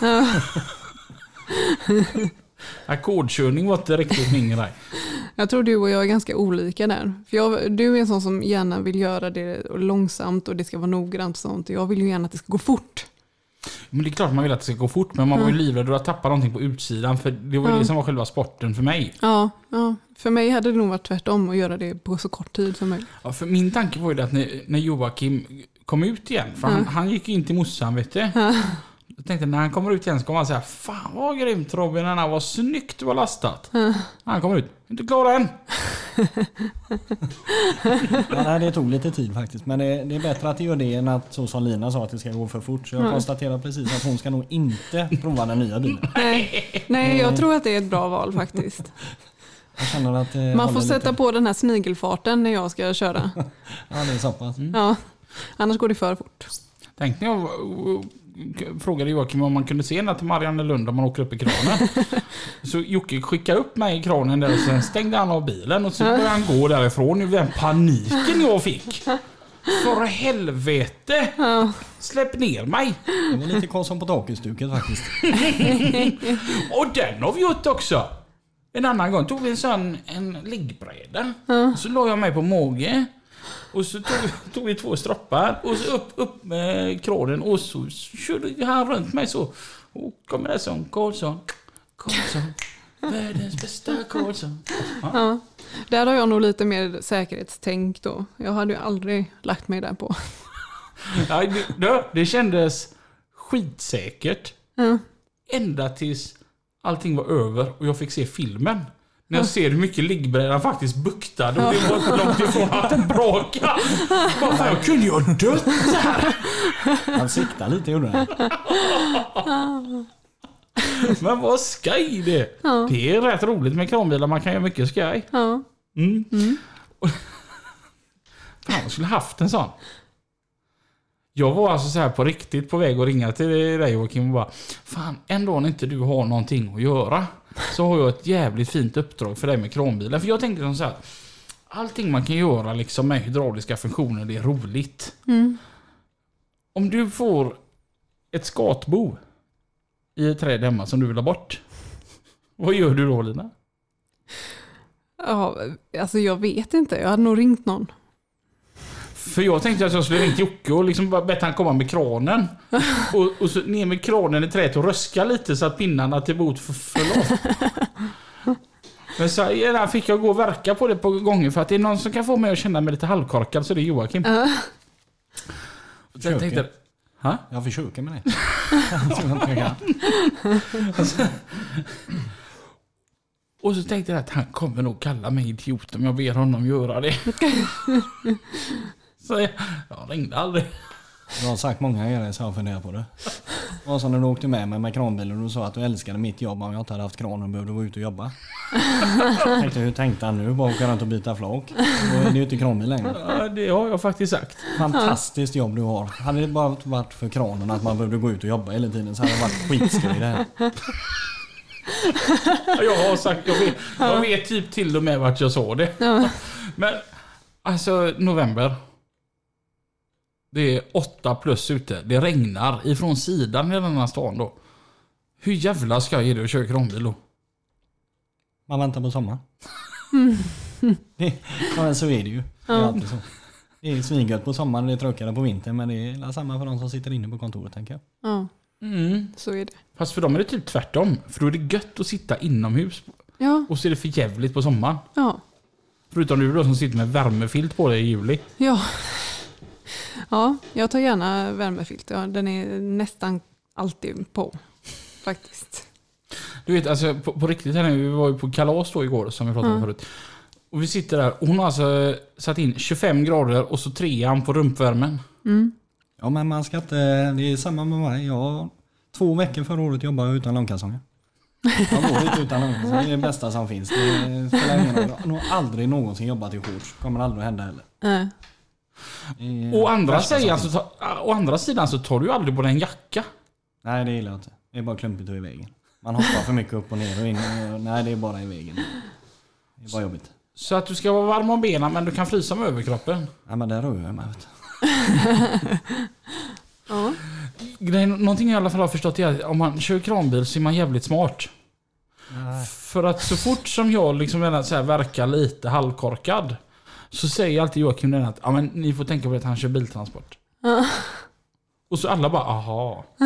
[SPEAKER 1] Ackordkörning var inte riktigt min grej.
[SPEAKER 2] Jag tror du och jag är ganska olika där. För jag, du är en sån som gärna vill göra det långsamt och det ska vara noggrant och sånt. Jag vill ju gärna att det ska gå fort.
[SPEAKER 1] Men det är klart man vill att det ska gå fort men man var ju livrädd att tappa någonting på utsidan för det var ju det som var själva sporten för mig.
[SPEAKER 2] Ja, ja, för mig hade det nog varit tvärtom att göra det på så kort tid som möjligt.
[SPEAKER 1] Ja, för min tanke var ju att när, när Joakim kom ut igen, för han, han gick in till morsan vet du. Jag tänkte när han kommer ut igen så kommer han säga Fan vad grymt Robin, här var snyggt du har lastat. Han kommer ut, inte klar än.
[SPEAKER 5] Ja, nej, det tog lite tid faktiskt. Men det, det är bättre att det gör det än att så som Lina sa att det ska gå för fort. Så jag konstaterar precis att hon ska nog inte prova den nya bilen.
[SPEAKER 2] Nej, nej jag tror att det är ett bra val faktiskt.
[SPEAKER 5] Jag känner att det
[SPEAKER 2] Man får sätta
[SPEAKER 5] lite.
[SPEAKER 2] på den här snigelfarten när jag ska köra.
[SPEAKER 5] Ja, det är så pass.
[SPEAKER 2] Ja, annars går det för fort.
[SPEAKER 1] Tänk när jag frågade Joakim om man kunde se den till Marianne Lund om man åker upp i kranen. så Jocke skickade upp mig i kranen där och sen stängde han av bilen och så började han gå därifrån. Nu den paniken jag fick. För helvete! Släpp ner mig!
[SPEAKER 5] Det var lite Karlsson på taket-stuket faktiskt.
[SPEAKER 1] Och den har vi gjort också! En annan gång tog vi en sån en liggbräda. Så la jag mig på mage. Och så tog, tog vi två stroppar och så upp, upp med kranen och så körde han runt mig så. Och kommer det som Karlsson. Karlsson. Världens bästa Karlsson.
[SPEAKER 2] Ja. Där har jag nog lite mer säkerhetstänk då. Jag hade ju aldrig lagt mig där på.
[SPEAKER 1] Ja, det, det, det kändes skitsäkert.
[SPEAKER 2] Ja.
[SPEAKER 1] Ända tills allting var över och jag fick se filmen. När jag ser hur mycket liggbrädan faktiskt buktade och det var inte långt ifrån att den brakade. Vad fan, jag kunde ju ha dött där.
[SPEAKER 5] Han siktade lite gjorde han.
[SPEAKER 1] Men vad skoj det! Det är rätt roligt med kranbilar, man kan göra mycket skoj.
[SPEAKER 2] Ja.
[SPEAKER 1] Mm. Fan, jag skulle haft en sån. Jag var alltså så här på riktigt på väg att ringa till dig Joakim och bara Fan, en dag när inte du har någonting att göra så har jag ett jävligt fint uppdrag för dig med kranbilar. För jag tänkte som så här Allting man kan göra liksom med hydrauliska funktioner, det är roligt. Om du får ett skatbo i ett träd hemma som du vill ha bort. Vad gör du då Lina?
[SPEAKER 2] ja, alltså jag vet inte. Jag hade nog ringt någon.
[SPEAKER 1] För jag tänkte att jag skulle ringt Jocke och liksom bara bett han komma med kranen. Och, och så ner med kranen i trädet och röska lite så att pinnarna till bot för, föll av. Men så där fick jag gå och verka på det på gånger för att det är någon som kan få mig att känna mig lite halvkorkad så det är Joakim. Så jag tänkte, ha?
[SPEAKER 5] Jag försöker med det.
[SPEAKER 1] Och så tänkte jag att han kommer nog kalla mig idiot om jag ber honom göra det. Så jag, jag ringde aldrig.
[SPEAKER 5] Du har sagt många grejer så jag funderar på det. Det var som när du åkte med mig med kranbilen och du sa att du älskade mitt jobb om jag inte hade haft kranen och behövde vara ute och jobba. Jag tänkte, hur tänkte han nu? Bara åka runt och byta flak? Då är det ju inte kranbil längre.
[SPEAKER 1] Ja, det har jag faktiskt sagt.
[SPEAKER 5] Fantastiskt jobb du har. Hade det bara varit för kranen att man behövde gå ut och jobba hela tiden så hade det varit skitskoj det här.
[SPEAKER 1] Ja, Jag har sagt, jag vet, jag vet typ till och med vart jag sa det. Men alltså november. Det är åtta plus ute. Det regnar ifrån sidan i denna stan då. Hur jävla ska jag ge dig att köra kranbil då?
[SPEAKER 5] Man väntar på sommaren. Det- Ja men så är det ju. Det är alltid så. Det är svingött på sommaren, det är tråkigare på vintern men det är samma för de som sitter inne på kontoret tänker jag.
[SPEAKER 2] ja,
[SPEAKER 1] Mm.
[SPEAKER 2] så är det.
[SPEAKER 1] Fast för dem är det typ tvärtom. För då är det gött att sitta inomhus.
[SPEAKER 2] Ja,
[SPEAKER 1] Och så är det för jävligt på sommaren.
[SPEAKER 2] ja,
[SPEAKER 1] Förutom du då som sitter med värmefilt på dig i juli.
[SPEAKER 2] ja. Ja, jag tar gärna värmefilt. Ja, den är nästan alltid på. Faktiskt.
[SPEAKER 1] Du vet, alltså på, på riktigt här nu, vi var ju på kalas då igår som vi pratade om förut. Och vi sitter där hon har alltså satt in 25 grader och så trean på rumpvärmen.
[SPEAKER 5] Ja men man ska inte, det är samma med mig. Jag, två veckor förra året jobbade jag utan långkalsonger. Jag går inte utan långkalsonger, det är det bästa som finns. Det spelar ingen roll. Jag har nog aldrig någonsin jobbat i shorts. Kommer aldrig att hända heller.
[SPEAKER 2] Nej.
[SPEAKER 1] Å andra, sidan, så å andra sidan så tar du ju aldrig på dig en jacka.
[SPEAKER 5] Nej det gillar jag inte. Det är bara klumpigt och i vägen. Man hoppar för mycket upp och ner och in. och- Nej det är bara i vägen. Det är bara jobbigt.
[SPEAKER 1] Så att du ska vara varm om benen men du kan frysa med överkroppen.
[SPEAKER 5] Nej men där rör jag mig vet du.
[SPEAKER 2] Ja.
[SPEAKER 1] Grejen, någonting jag i alla fall har förstått är att om man kör kranbil så är man jävligt smart. För att så fort som jag liksom så här verkar lite halvkorkad så säger alltid Joakim den att ja, men ni får tänka på att han kör biltransport. Och så alla bara aha.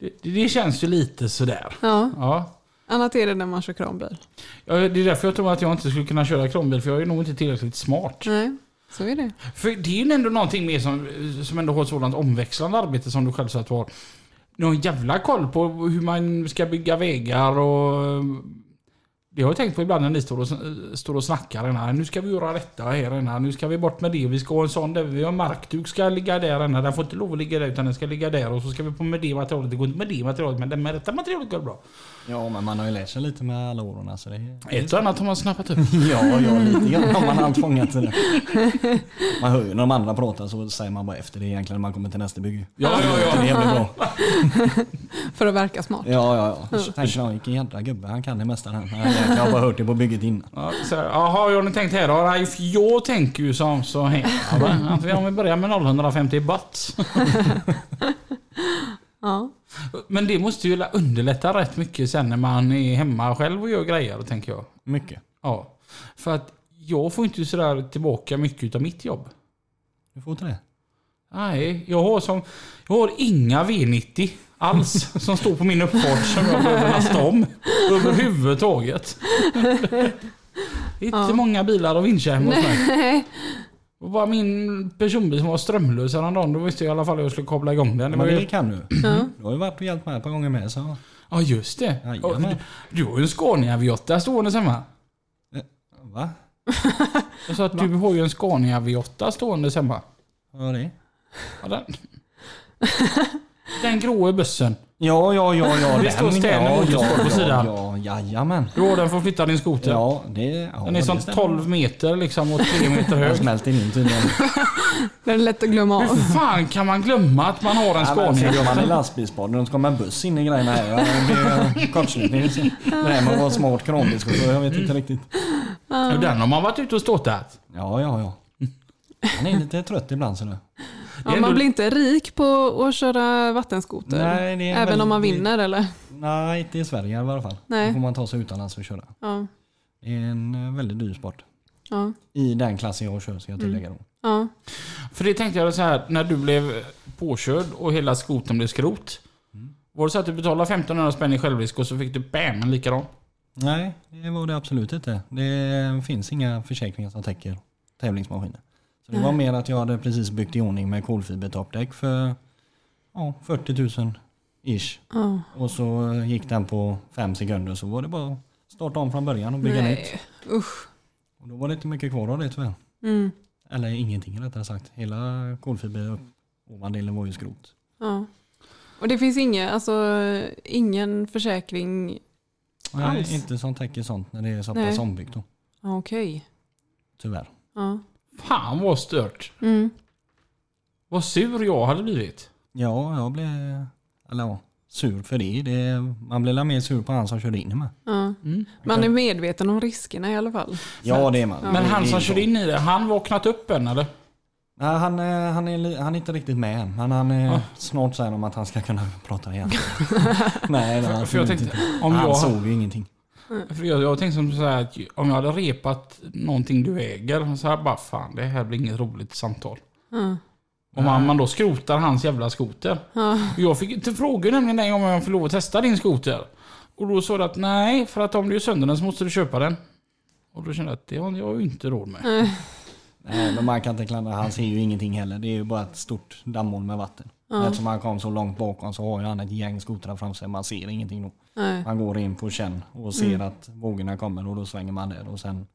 [SPEAKER 1] det, det känns ju lite sådär.
[SPEAKER 2] ja,
[SPEAKER 1] Ja.
[SPEAKER 2] annat är det när man kör kranbil.
[SPEAKER 1] Ja, det är därför jag tror att jag inte skulle kunna köra kranbil för jag är nog inte tillräckligt smart.
[SPEAKER 2] Nej, så är det.
[SPEAKER 1] För det är ju ändå någonting mer som, som ändå har ett sådant omväxlande arbete som du själv sa att du har. En jävla koll på hur man ska bygga vägar och... Det har jag tänkt på ibland när ni står och, står och snackar. Här. Nu ska vi göra detta här. Här. Nu ska vi bort med det. Vi ska ha en sån där vi har markduk ska ligga där. Här. Den får inte lov att ligga där utan den ska ligga där. Och så ska vi på med det materialet. Det går inte med det materialet men med detta materialet går det bra.
[SPEAKER 5] Ja men man har ju lärt sig lite med alla åren så det är...
[SPEAKER 1] Ett och annat har man snappat upp.
[SPEAKER 5] Ja, ja lite grann har man allt fångat det. Man hör ju när de andra pratar så säger man bara efter det egentligen när man kommer till nästa bygge.
[SPEAKER 1] Ja, ja, ja.
[SPEAKER 5] Det är bra.
[SPEAKER 2] För att verka smart.
[SPEAKER 5] Ja, ja, ja. Tänker jag, vilken jävla gubbe. Han kan det mesta han. Jag har bara hört det på bygget innan.
[SPEAKER 1] Jaha, jag har ni tänkt här då? Nej, jag tänker ju som så här. Om vi börjar med 0150 baht.
[SPEAKER 2] Ja.
[SPEAKER 1] Men det måste ju underlätta rätt mycket sen när man är hemma själv och gör grejer, tänker jag.
[SPEAKER 5] Mycket.
[SPEAKER 1] Ja. För att jag får inte sådär tillbaka mycket av mitt jobb.
[SPEAKER 5] Du får inte det?
[SPEAKER 1] Nej, jag har som... Jag har inga V90 alls som står på min uppfart som jag behöver lasta om. Överhuvudtaget. Det är inte
[SPEAKER 2] Ja.
[SPEAKER 1] många bilar vincha hemma hos mig. Bara min personbil som var strömlös häromdagen, då visste jag i alla fall hur jag skulle koppla igång den. Det var
[SPEAKER 5] Men
[SPEAKER 1] ju...
[SPEAKER 5] det kan du.
[SPEAKER 2] Ja.
[SPEAKER 5] Du har ju varit och hjälpt mig ett par gånger med så...
[SPEAKER 1] Ja, just det. Och du, du har ju en Scania V8 stående hemma.
[SPEAKER 5] Va?
[SPEAKER 1] Jag sa att du har ju en Scania V8 stående hemma.
[SPEAKER 5] Vad var det?
[SPEAKER 1] Ja, den. den gråa bussen.
[SPEAKER 5] Ja, ja, ja, ja.
[SPEAKER 1] Det står Stanley
[SPEAKER 5] ja,
[SPEAKER 1] Motorsport
[SPEAKER 5] ja,
[SPEAKER 1] på sidan.
[SPEAKER 5] Ja, ja, jajamän.
[SPEAKER 1] Du har den för att flytta din skoter.
[SPEAKER 5] Ja, det... Ja,
[SPEAKER 1] Den är som
[SPEAKER 5] det stämmer.
[SPEAKER 1] 12 meter liksom och 3 meter
[SPEAKER 5] Den
[SPEAKER 1] hög.
[SPEAKER 5] smälter in tydligen.
[SPEAKER 2] Den är lätt att glömma av.
[SPEAKER 1] Hur fan kan man glömma att man har en Scania?
[SPEAKER 5] sitter man i lastbilspodden och ska med en buss in i grejerna här. Ja, Det blir kortslutning. Det där med att vara smart kranbilschaufför, jag vet inte riktigt.
[SPEAKER 1] Och Den har man varit ute och ståtat.
[SPEAKER 5] Ja, ja, ja. Han är lite trött ibland så det.
[SPEAKER 2] Ja,
[SPEAKER 1] ändå-
[SPEAKER 2] man blir inte rik på att köra vattenskoter.
[SPEAKER 5] Nej, det är
[SPEAKER 2] Även om man
[SPEAKER 5] väldigt-
[SPEAKER 2] vinner eller?
[SPEAKER 5] Nej, inte i Sverige i alla fall.
[SPEAKER 2] Nej.
[SPEAKER 5] Då får man ta sig utomlands och köra.
[SPEAKER 2] Ja.
[SPEAKER 5] Det är en eh, väldigt dyr sport.
[SPEAKER 2] Ja.
[SPEAKER 5] I den klassen jag kör, ska jag tillägga då.
[SPEAKER 2] Ja.
[SPEAKER 1] För det tänkte jag så här, när du blev påkörd och hela skotern blev skrot. Var det så att du betalade 1500 spänn i självrisk och så fick du BAM en likadan?
[SPEAKER 5] Nej, det var det absolut inte. Det finns inga försäkringar som täcker tävlingsmaskiner. Så det var mer att jag hade precis byggt i ordning med kolfibertoppdäck för ja, 40 000 ish.
[SPEAKER 2] Ja.
[SPEAKER 5] Och så gick den på fem sekunder så var det bara att starta om från början och bygga nytt.
[SPEAKER 2] Nej. Usch.
[SPEAKER 5] Och då var det inte mycket kvar av det tyvärr.
[SPEAKER 2] Mm.
[SPEAKER 5] Eller ingenting rättare sagt. Hela kolfiber ovandelen var ju skrot.
[SPEAKER 2] Ja. Och det finns inga, alltså, ingen försäkring
[SPEAKER 5] Nej,
[SPEAKER 2] Alls.
[SPEAKER 5] inte som täcker sånt när det är så pass ombyggt
[SPEAKER 2] Okej.
[SPEAKER 5] Tyvärr.
[SPEAKER 2] Ja.
[SPEAKER 1] Fan vad stört.
[SPEAKER 2] Mm.
[SPEAKER 1] Vad sur jag hade blivit.
[SPEAKER 5] Ja, jag blev eller ja, sur för det. det. Man blev la mer sur på han som körde in i mig.
[SPEAKER 2] Ja. Man är medveten om riskerna i alla fall.
[SPEAKER 5] Ja, det är man.
[SPEAKER 1] Men
[SPEAKER 5] Det-
[SPEAKER 1] han som körde in i det, han vaknat upp än eller?
[SPEAKER 5] Nej, han, är- han, är, han är inte riktigt med än. Men han är,
[SPEAKER 1] Ja.
[SPEAKER 5] snart säger de att han ska kunna prata igen. Nej, han
[SPEAKER 1] För jag tänkte,
[SPEAKER 5] inte.
[SPEAKER 1] om
[SPEAKER 5] han
[SPEAKER 1] jag,
[SPEAKER 5] såg ju ingenting.
[SPEAKER 1] För jag, jag tänkte som så här att om jag hade repat någonting du äger, så här bara fan det här blir inget roligt samtal.
[SPEAKER 2] Ja.
[SPEAKER 1] Om man, man då skrotar hans jävla skoter.
[SPEAKER 2] Ja.
[SPEAKER 1] Jag fick inte fråga nämligen en gång om jag får lov att testa din skoter. Och då sa du att nej, för att om du gör sönder den så måste du köpa den. Och då kände jag att det har jag ju inte råd med.
[SPEAKER 5] Nej, men man kan inte klandra. Han ser ju ingenting heller. Det är ju bara ett stort dammhål med vatten. Eftersom han kom så långt bakom så har ju han ett gäng skotrar framför sig. Man ser ingenting då.
[SPEAKER 2] Nej.
[SPEAKER 5] Man går in på känn och ser att vågorna kommer och då svänger man där och sen...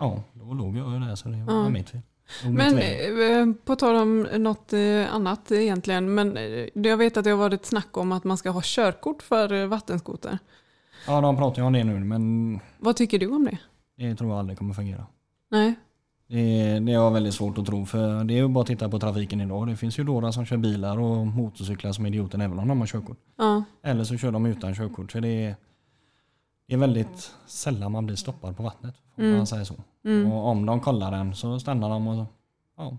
[SPEAKER 5] Ja, då låg jag ju där så det var mitt fel.
[SPEAKER 2] Men eh, på tal om något eh, annat egentligen. Men eh, jag vet att det har varit snack om att man ska ha körkort för vattenskoter.
[SPEAKER 5] Ja, de pratar ju om det nu men
[SPEAKER 2] Vad tycker du om det?
[SPEAKER 5] det tror jag aldrig kommer fungera.
[SPEAKER 2] Nej.
[SPEAKER 5] Det, det har väldigt svårt att tro för det är ju bara att titta på trafiken idag. Det finns ju några som kör bilar och motorcyklar som idioter även om de har körkort.
[SPEAKER 2] Ja.
[SPEAKER 5] Eller så kör de utan körkort. Så det är, det är väldigt sällan man blir stoppad på vattnet. Om man säger så. Och om de kollar den så stannar de och ja,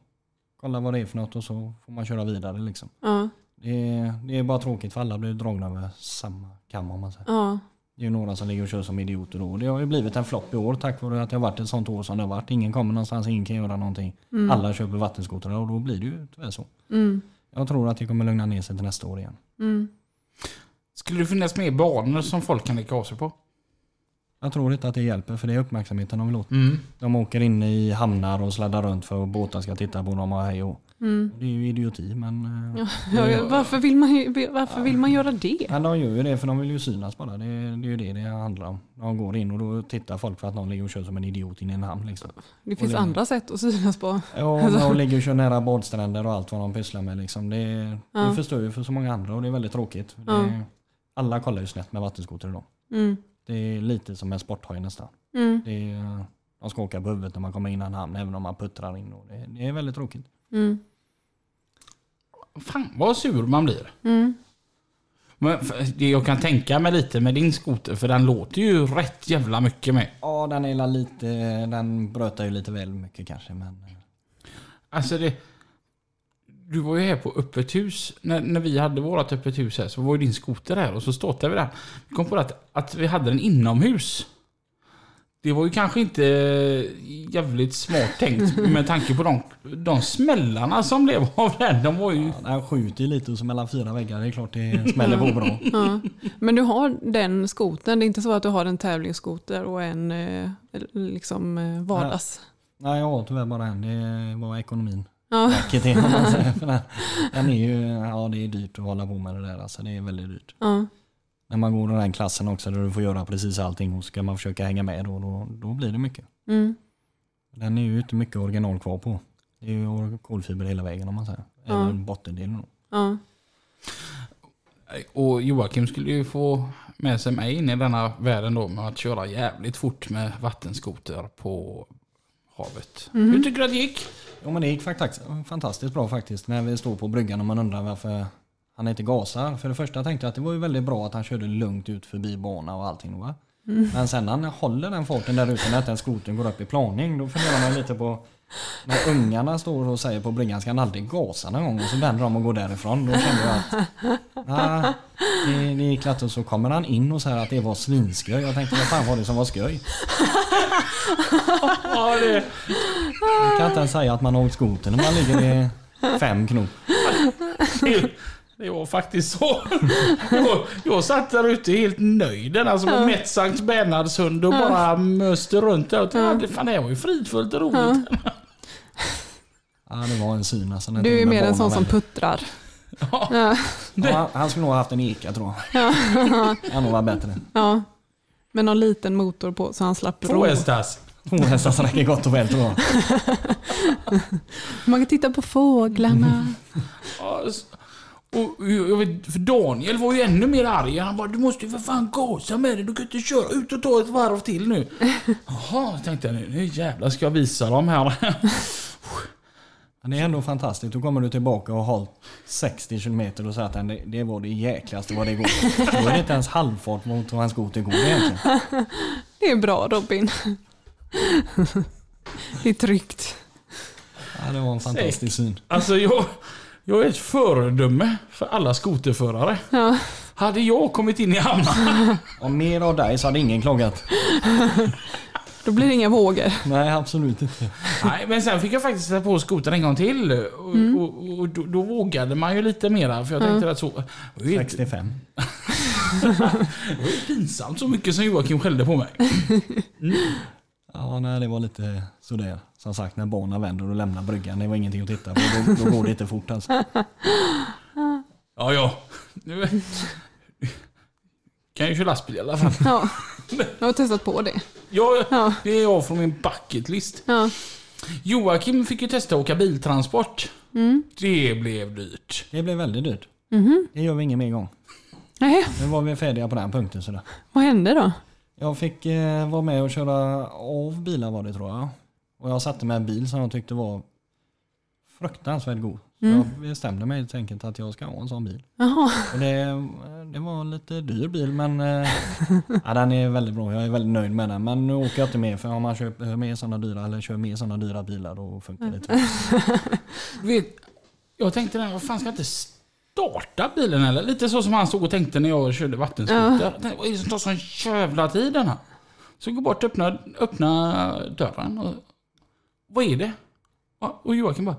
[SPEAKER 5] kollar vad det är för något och så får man köra vidare liksom.
[SPEAKER 2] Ja.
[SPEAKER 5] Det är, det är bara tråkigt för alla blir dragna över samma kam om man säger.
[SPEAKER 2] Ja.
[SPEAKER 5] Det är ju några som ligger och kör som idioter då. Det har ju blivit en flopp i år tack vare att det har varit ett sånt år som det har varit. Ingen kommer någonstans, ingen kan göra någonting. Alla köper vattenskotrar och då blir det ju tyvärr så.
[SPEAKER 2] Mm.
[SPEAKER 5] Jag tror att det kommer lugna ner sig till nästa år igen.
[SPEAKER 2] Mm.
[SPEAKER 1] Skulle det finnas mer banor som folk kan leka av sig på?
[SPEAKER 5] Jag tror inte att det hjälper för det är uppmärksamheten de vill åt.
[SPEAKER 1] Mm.
[SPEAKER 5] De åker in i hamnar och sladdar runt för att båtar ska titta på dem och hej och.
[SPEAKER 2] Mm.
[SPEAKER 5] Det är ju idioti men... eh,
[SPEAKER 2] Ja, varför, vill man, varför vill man göra det?
[SPEAKER 5] Men de gör ju det för de vill ju synas bara. Det, det är ju det det handlar om. De går in och då tittar folk för att någon ligger och kör som en idiot in i en hamn liksom.
[SPEAKER 2] Det finns
[SPEAKER 5] det-
[SPEAKER 2] andra sätt att synas på.
[SPEAKER 5] Ja, men de ligger och kör nära badstränder och allt vad de pysslar med liksom. Det,
[SPEAKER 2] Ja.
[SPEAKER 5] det förstör ju för så många andra och det är väldigt tråkigt.
[SPEAKER 2] Ja.
[SPEAKER 5] Det, alla kollar ju snett med vattenskoter idag.
[SPEAKER 2] Mm.
[SPEAKER 5] Det är lite som en sporthoj nästan.
[SPEAKER 2] Mm.
[SPEAKER 5] Det är, de ska åka på huvudet när man kommer in i en hamn även om man puttrar in. Och det, det är väldigt tråkigt.
[SPEAKER 2] Mm.
[SPEAKER 1] Fan vad sur man blir.
[SPEAKER 2] Mm.
[SPEAKER 1] Men det jag kan tänka mig lite med din skoter, för den låter ju rätt jävla mycket med.
[SPEAKER 5] Ja, den är lite, den brötar ju lite väl mycket kanske men... eh,
[SPEAKER 1] Alltså det... du var ju här på öppet hus. När, när vi hade vårt öppet hus här så var ju din skoter här och så ståtade vi där. Vi kom på att, att vi hade den inomhus. Det var ju kanske inte jävligt smart tänkt med tanke på de, de smällarna som blev av den. De var ju...
[SPEAKER 5] Ja, den skjuter ju lite och så mellan fyra väggar. Det är klart det smäller på bra.
[SPEAKER 2] Ja. Men du har den skoten, det är inte så att du har en tävlingsskoter och en eh, liksom eh, vardags?
[SPEAKER 5] Nej, jag har tyvärr bara en. Det var ekonomin.
[SPEAKER 2] Ja.
[SPEAKER 5] den, den är ju, ja det är dyrt att hålla på med det där. Alltså, det är väldigt dyrt.
[SPEAKER 2] Ja.
[SPEAKER 5] När man går den klassen också där du får göra precis allting och ska man försöka hänga med då, då, då blir det mycket.
[SPEAKER 2] Mm.
[SPEAKER 5] Den är ju inte mycket original kvar på. Det är ju kolfiber hela vägen om man säger.
[SPEAKER 2] Ja.
[SPEAKER 5] Eller bottendelen.
[SPEAKER 2] Ja.
[SPEAKER 1] Och Joakim skulle ju få med sig mig in i denna världen då med att köra jävligt fort med vattenskoter på havet. Hur tycker du att det gick?
[SPEAKER 5] Jo men det gick faktiskt fantastiskt bra faktiskt. När vi står på bryggan och man undrar varför han inte gasar. För det första tänkte jag att det var ju väldigt bra att han körde lugnt ut förbi bana och allting. Va? Men sen när han håller den farten där ute när den skotern går upp i planing. Då funderar man lite på när ungarna står och säger på bryggan ska han aldrig gasa någon gång och så vänder de och går därifrån. Då kände jag att ah, det, det gick lätt och så kommer han in och säger att det var svinskoj. Jag tänkte vad fan var det som var skoj?
[SPEAKER 1] Ja, det...
[SPEAKER 5] Man kan inte ens säga att man har åkt skoter när man ligger i fem knop.
[SPEAKER 1] Det, det var faktiskt så. Jag, jag satt där ute helt nöjd. Alltså med mätt Sankt Bernhardshund och bara möste runt där. Och tänkte, fan, det här var ju fridfullt och roligt.
[SPEAKER 5] Ja, det var en syn alltså. när
[SPEAKER 2] Du är mer en sån som puttrar.
[SPEAKER 1] Ja.
[SPEAKER 2] Ja.
[SPEAKER 5] Ja, han- skulle nog ha haft en eka tror jag. Han nog var bättre.
[SPEAKER 2] ja. Med någon liten motor på så han slapp
[SPEAKER 1] Två
[SPEAKER 2] ro.
[SPEAKER 5] Två hästar som räcker gott och väl tror jag.
[SPEAKER 2] Man kan titta på fåglarna.
[SPEAKER 1] Och jag vet, för Daniel var ju ännu mer arg. Han bara, du måste ju för fan gasa med det. Du kan inte köra ut och ta ett varv till nu. Jaha, tänkte jag nu, nu jävlar ska jag visa dem här.
[SPEAKER 5] Det är ändå fantastiskt. Då kommer du tillbaka och har hållit 60 km och säger att det, det var det jäkligaste vad det går. Då är det inte ens halvfart mot vad en skoter går egentligen.
[SPEAKER 2] Det är bra Robin. Det är tryggt.
[SPEAKER 5] Ja, det var en fantastisk syn.
[SPEAKER 1] Alltså jag, jag är ett föredöme för alla skoterförare.
[SPEAKER 2] Ja.
[SPEAKER 1] Hade jag kommit in i hamnen
[SPEAKER 5] Om mer av dig så hade ingen klagat.
[SPEAKER 2] Då blir det inga vågor.
[SPEAKER 5] Nej, absolut inte.
[SPEAKER 1] Nej, men sen fick jag faktiskt sätta på skotern en gång till. Och, och, och då, då vågade man ju lite mera. För jag tänkte att så... Det var ju
[SPEAKER 5] 65.
[SPEAKER 1] det var ju pinsamt så mycket som Joakim skällde på mig.
[SPEAKER 5] Ja, nej, det var lite sådär. Som sagt, när barnen vänder och lämnar bryggan, det var ingenting att titta på. Då, då går det inte fort alltså.
[SPEAKER 1] Ja, ja. Nu kan ju köra lastbil i alla fall.
[SPEAKER 2] Ja. Jag har testat på det.
[SPEAKER 1] Ja,
[SPEAKER 2] Ja.
[SPEAKER 1] det är jag från min bucket list.
[SPEAKER 2] Ja.
[SPEAKER 1] Joakim fick ju testa att åka biltransport. Det blev dyrt.
[SPEAKER 5] Det blev väldigt dyrt. Det gör vi ingen mer gång.
[SPEAKER 2] Nej,
[SPEAKER 5] Nu var vi färdiga på den punkten sådär.
[SPEAKER 2] vad hände då?
[SPEAKER 5] Jag fick eh, vara med och köra av bilar var det tror jag. Och jag satte med en bil som jag tyckte var fruktansvärt god. Så jag bestämde mig helt enkelt att jag ska ha en sån bil. Det, det var en lite dyr bil men eh, ja, den är väldigt bra. Jag är väldigt nöjd med den. Men nu åker jag inte med för om man köper mer sådana dyra eller kör mer sådana dyra bilar då funkar det inte.
[SPEAKER 1] Vet, jag tänkte där, vad fan ska jag inte starta bilen eller? Lite så som han stod och tänkte när jag körde vattenskoter. Tänkte, Vad är det som tar sån jävla tid den här? Så går bort och öppnar, öppnar dörren och... Vad är det? Och Joakim bara,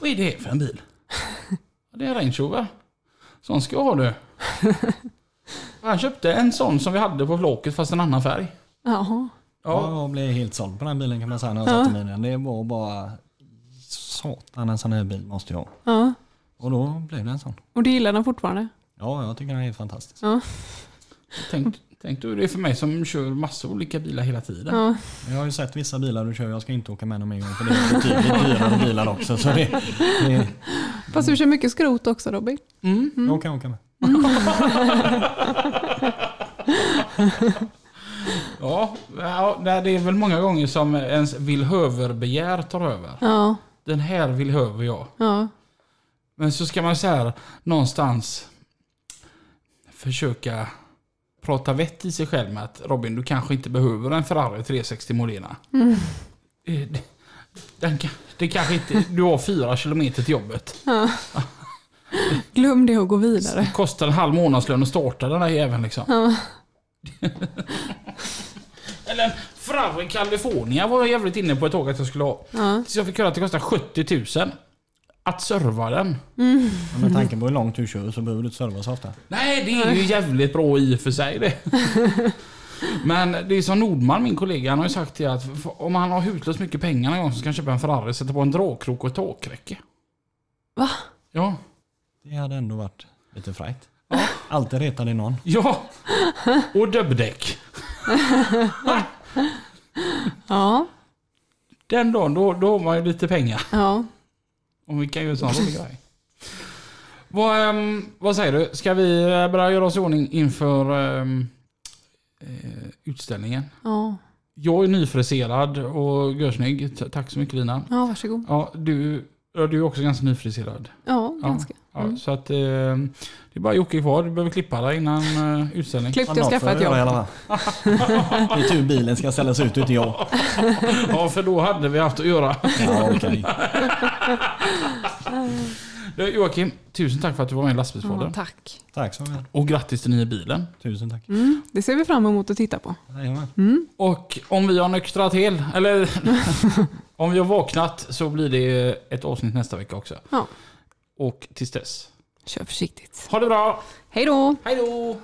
[SPEAKER 1] vad är det för en bil? "Ja, Det är en Range Rover. Sån ska jag ha du. Han köpte en sån som vi hade på flaket fast en annan färg.
[SPEAKER 2] Jaha.
[SPEAKER 1] Ja,
[SPEAKER 5] Jag blev helt såld på den bilen kan man säga när jag satte mig i den. Det var bara satan en sån här bil måste jag ha.
[SPEAKER 2] Ja.
[SPEAKER 5] Och då blev det en sån.
[SPEAKER 2] Och du gillar den fortfarande?
[SPEAKER 5] Ja, jag tycker den är helt fantastisk.
[SPEAKER 2] Ja.
[SPEAKER 1] tänk, tänk du det är för mig som kör massa olika bilar hela tiden.
[SPEAKER 2] Ja.
[SPEAKER 5] Jag har ju sett vissa bilar du kör, jag ska inte åka med dem en gång för det är betydligt dyrare bilar också. Så det, det,
[SPEAKER 2] Fast du kör mycket skrot också Robin.
[SPEAKER 5] Jag kan åka med.
[SPEAKER 1] Ja, ja, det är väl många gånger som ens villhöverbegär tar över.
[SPEAKER 2] Ja.
[SPEAKER 1] Den här villhöver jag.
[SPEAKER 2] Ja.
[SPEAKER 1] Men så ska man så här någonstans försöka prata vett i sig själv med att Robin, du kanske inte behöver en Ferrari 360 Modena. Eh, Det, Den, ka- det kanske inte... Du har fyra kilometer till jobbet.
[SPEAKER 2] Glöm det och gå vidare.
[SPEAKER 1] Det kostar en halv månadslön att starta den här jäveln liksom. Eller en Ferrari California var jag jävligt inne på ett tag att jag skulle ha.
[SPEAKER 2] Ja.
[SPEAKER 1] Så jag fick höra att det kostar 70 000. Att serva den.
[SPEAKER 5] Men med tanke på hur långt du kör så behöver du inte serva så ofta.
[SPEAKER 1] Nej, det är ju jävligt bra i och för sig det. Men det är som Nordman, min kollega, han har ju sagt det att om han har hutlöst mycket pengar någon gång så ska han köpa en Ferrari, sätta på en dragkrok och ett takräcke.
[SPEAKER 2] Va?
[SPEAKER 1] Ja.
[SPEAKER 5] Det hade ändå varit lite fräckt. Alltid retade någon.
[SPEAKER 1] Ja! Och dubbdäck.
[SPEAKER 2] Ja.
[SPEAKER 1] Den dagen, då, då har man ju lite pengar.
[SPEAKER 2] Ja.
[SPEAKER 1] Om vi kan göra en sån rolig grej. Vad, ehm, vad säger du? Ska vi eh, börja göra oss i ordning inför eh, utställningen?
[SPEAKER 2] Ja.
[SPEAKER 1] Jag är nyfriserad och görsnygg. Tack så mycket Lina.
[SPEAKER 2] Ja, varsågod.
[SPEAKER 1] Ja, du, du är också ganska nyfriserad.
[SPEAKER 2] Ja, ganska.
[SPEAKER 1] Ja, Så att eh, det är bara Jocke kvar. Du behöver klippa dig innan uh, utställning.
[SPEAKER 2] Klippt och skaffa ett jobb.
[SPEAKER 5] Det är tur bilen ska ställas ut ute jag.
[SPEAKER 1] Ja, för då hade vi haft att göra.
[SPEAKER 5] Ja, okej.
[SPEAKER 1] Du, Joakim, tusen tack för att du var med i
[SPEAKER 2] Ja,
[SPEAKER 1] Lastbilspodden.
[SPEAKER 2] tack.
[SPEAKER 5] Tack så mycket.
[SPEAKER 1] Och grattis till nya bilen.
[SPEAKER 5] Tusen tack.
[SPEAKER 2] Det ser vi fram emot att titta på.
[SPEAKER 5] Jajamän.
[SPEAKER 1] Och om vi har nyktrat till, eller om vi har vaknat så blir det ett avsnitt nästa vecka också.
[SPEAKER 2] Ja.
[SPEAKER 1] Och tills dess.
[SPEAKER 2] Kör försiktigt.
[SPEAKER 1] Ha det bra.
[SPEAKER 2] Hej då.
[SPEAKER 1] Hej då.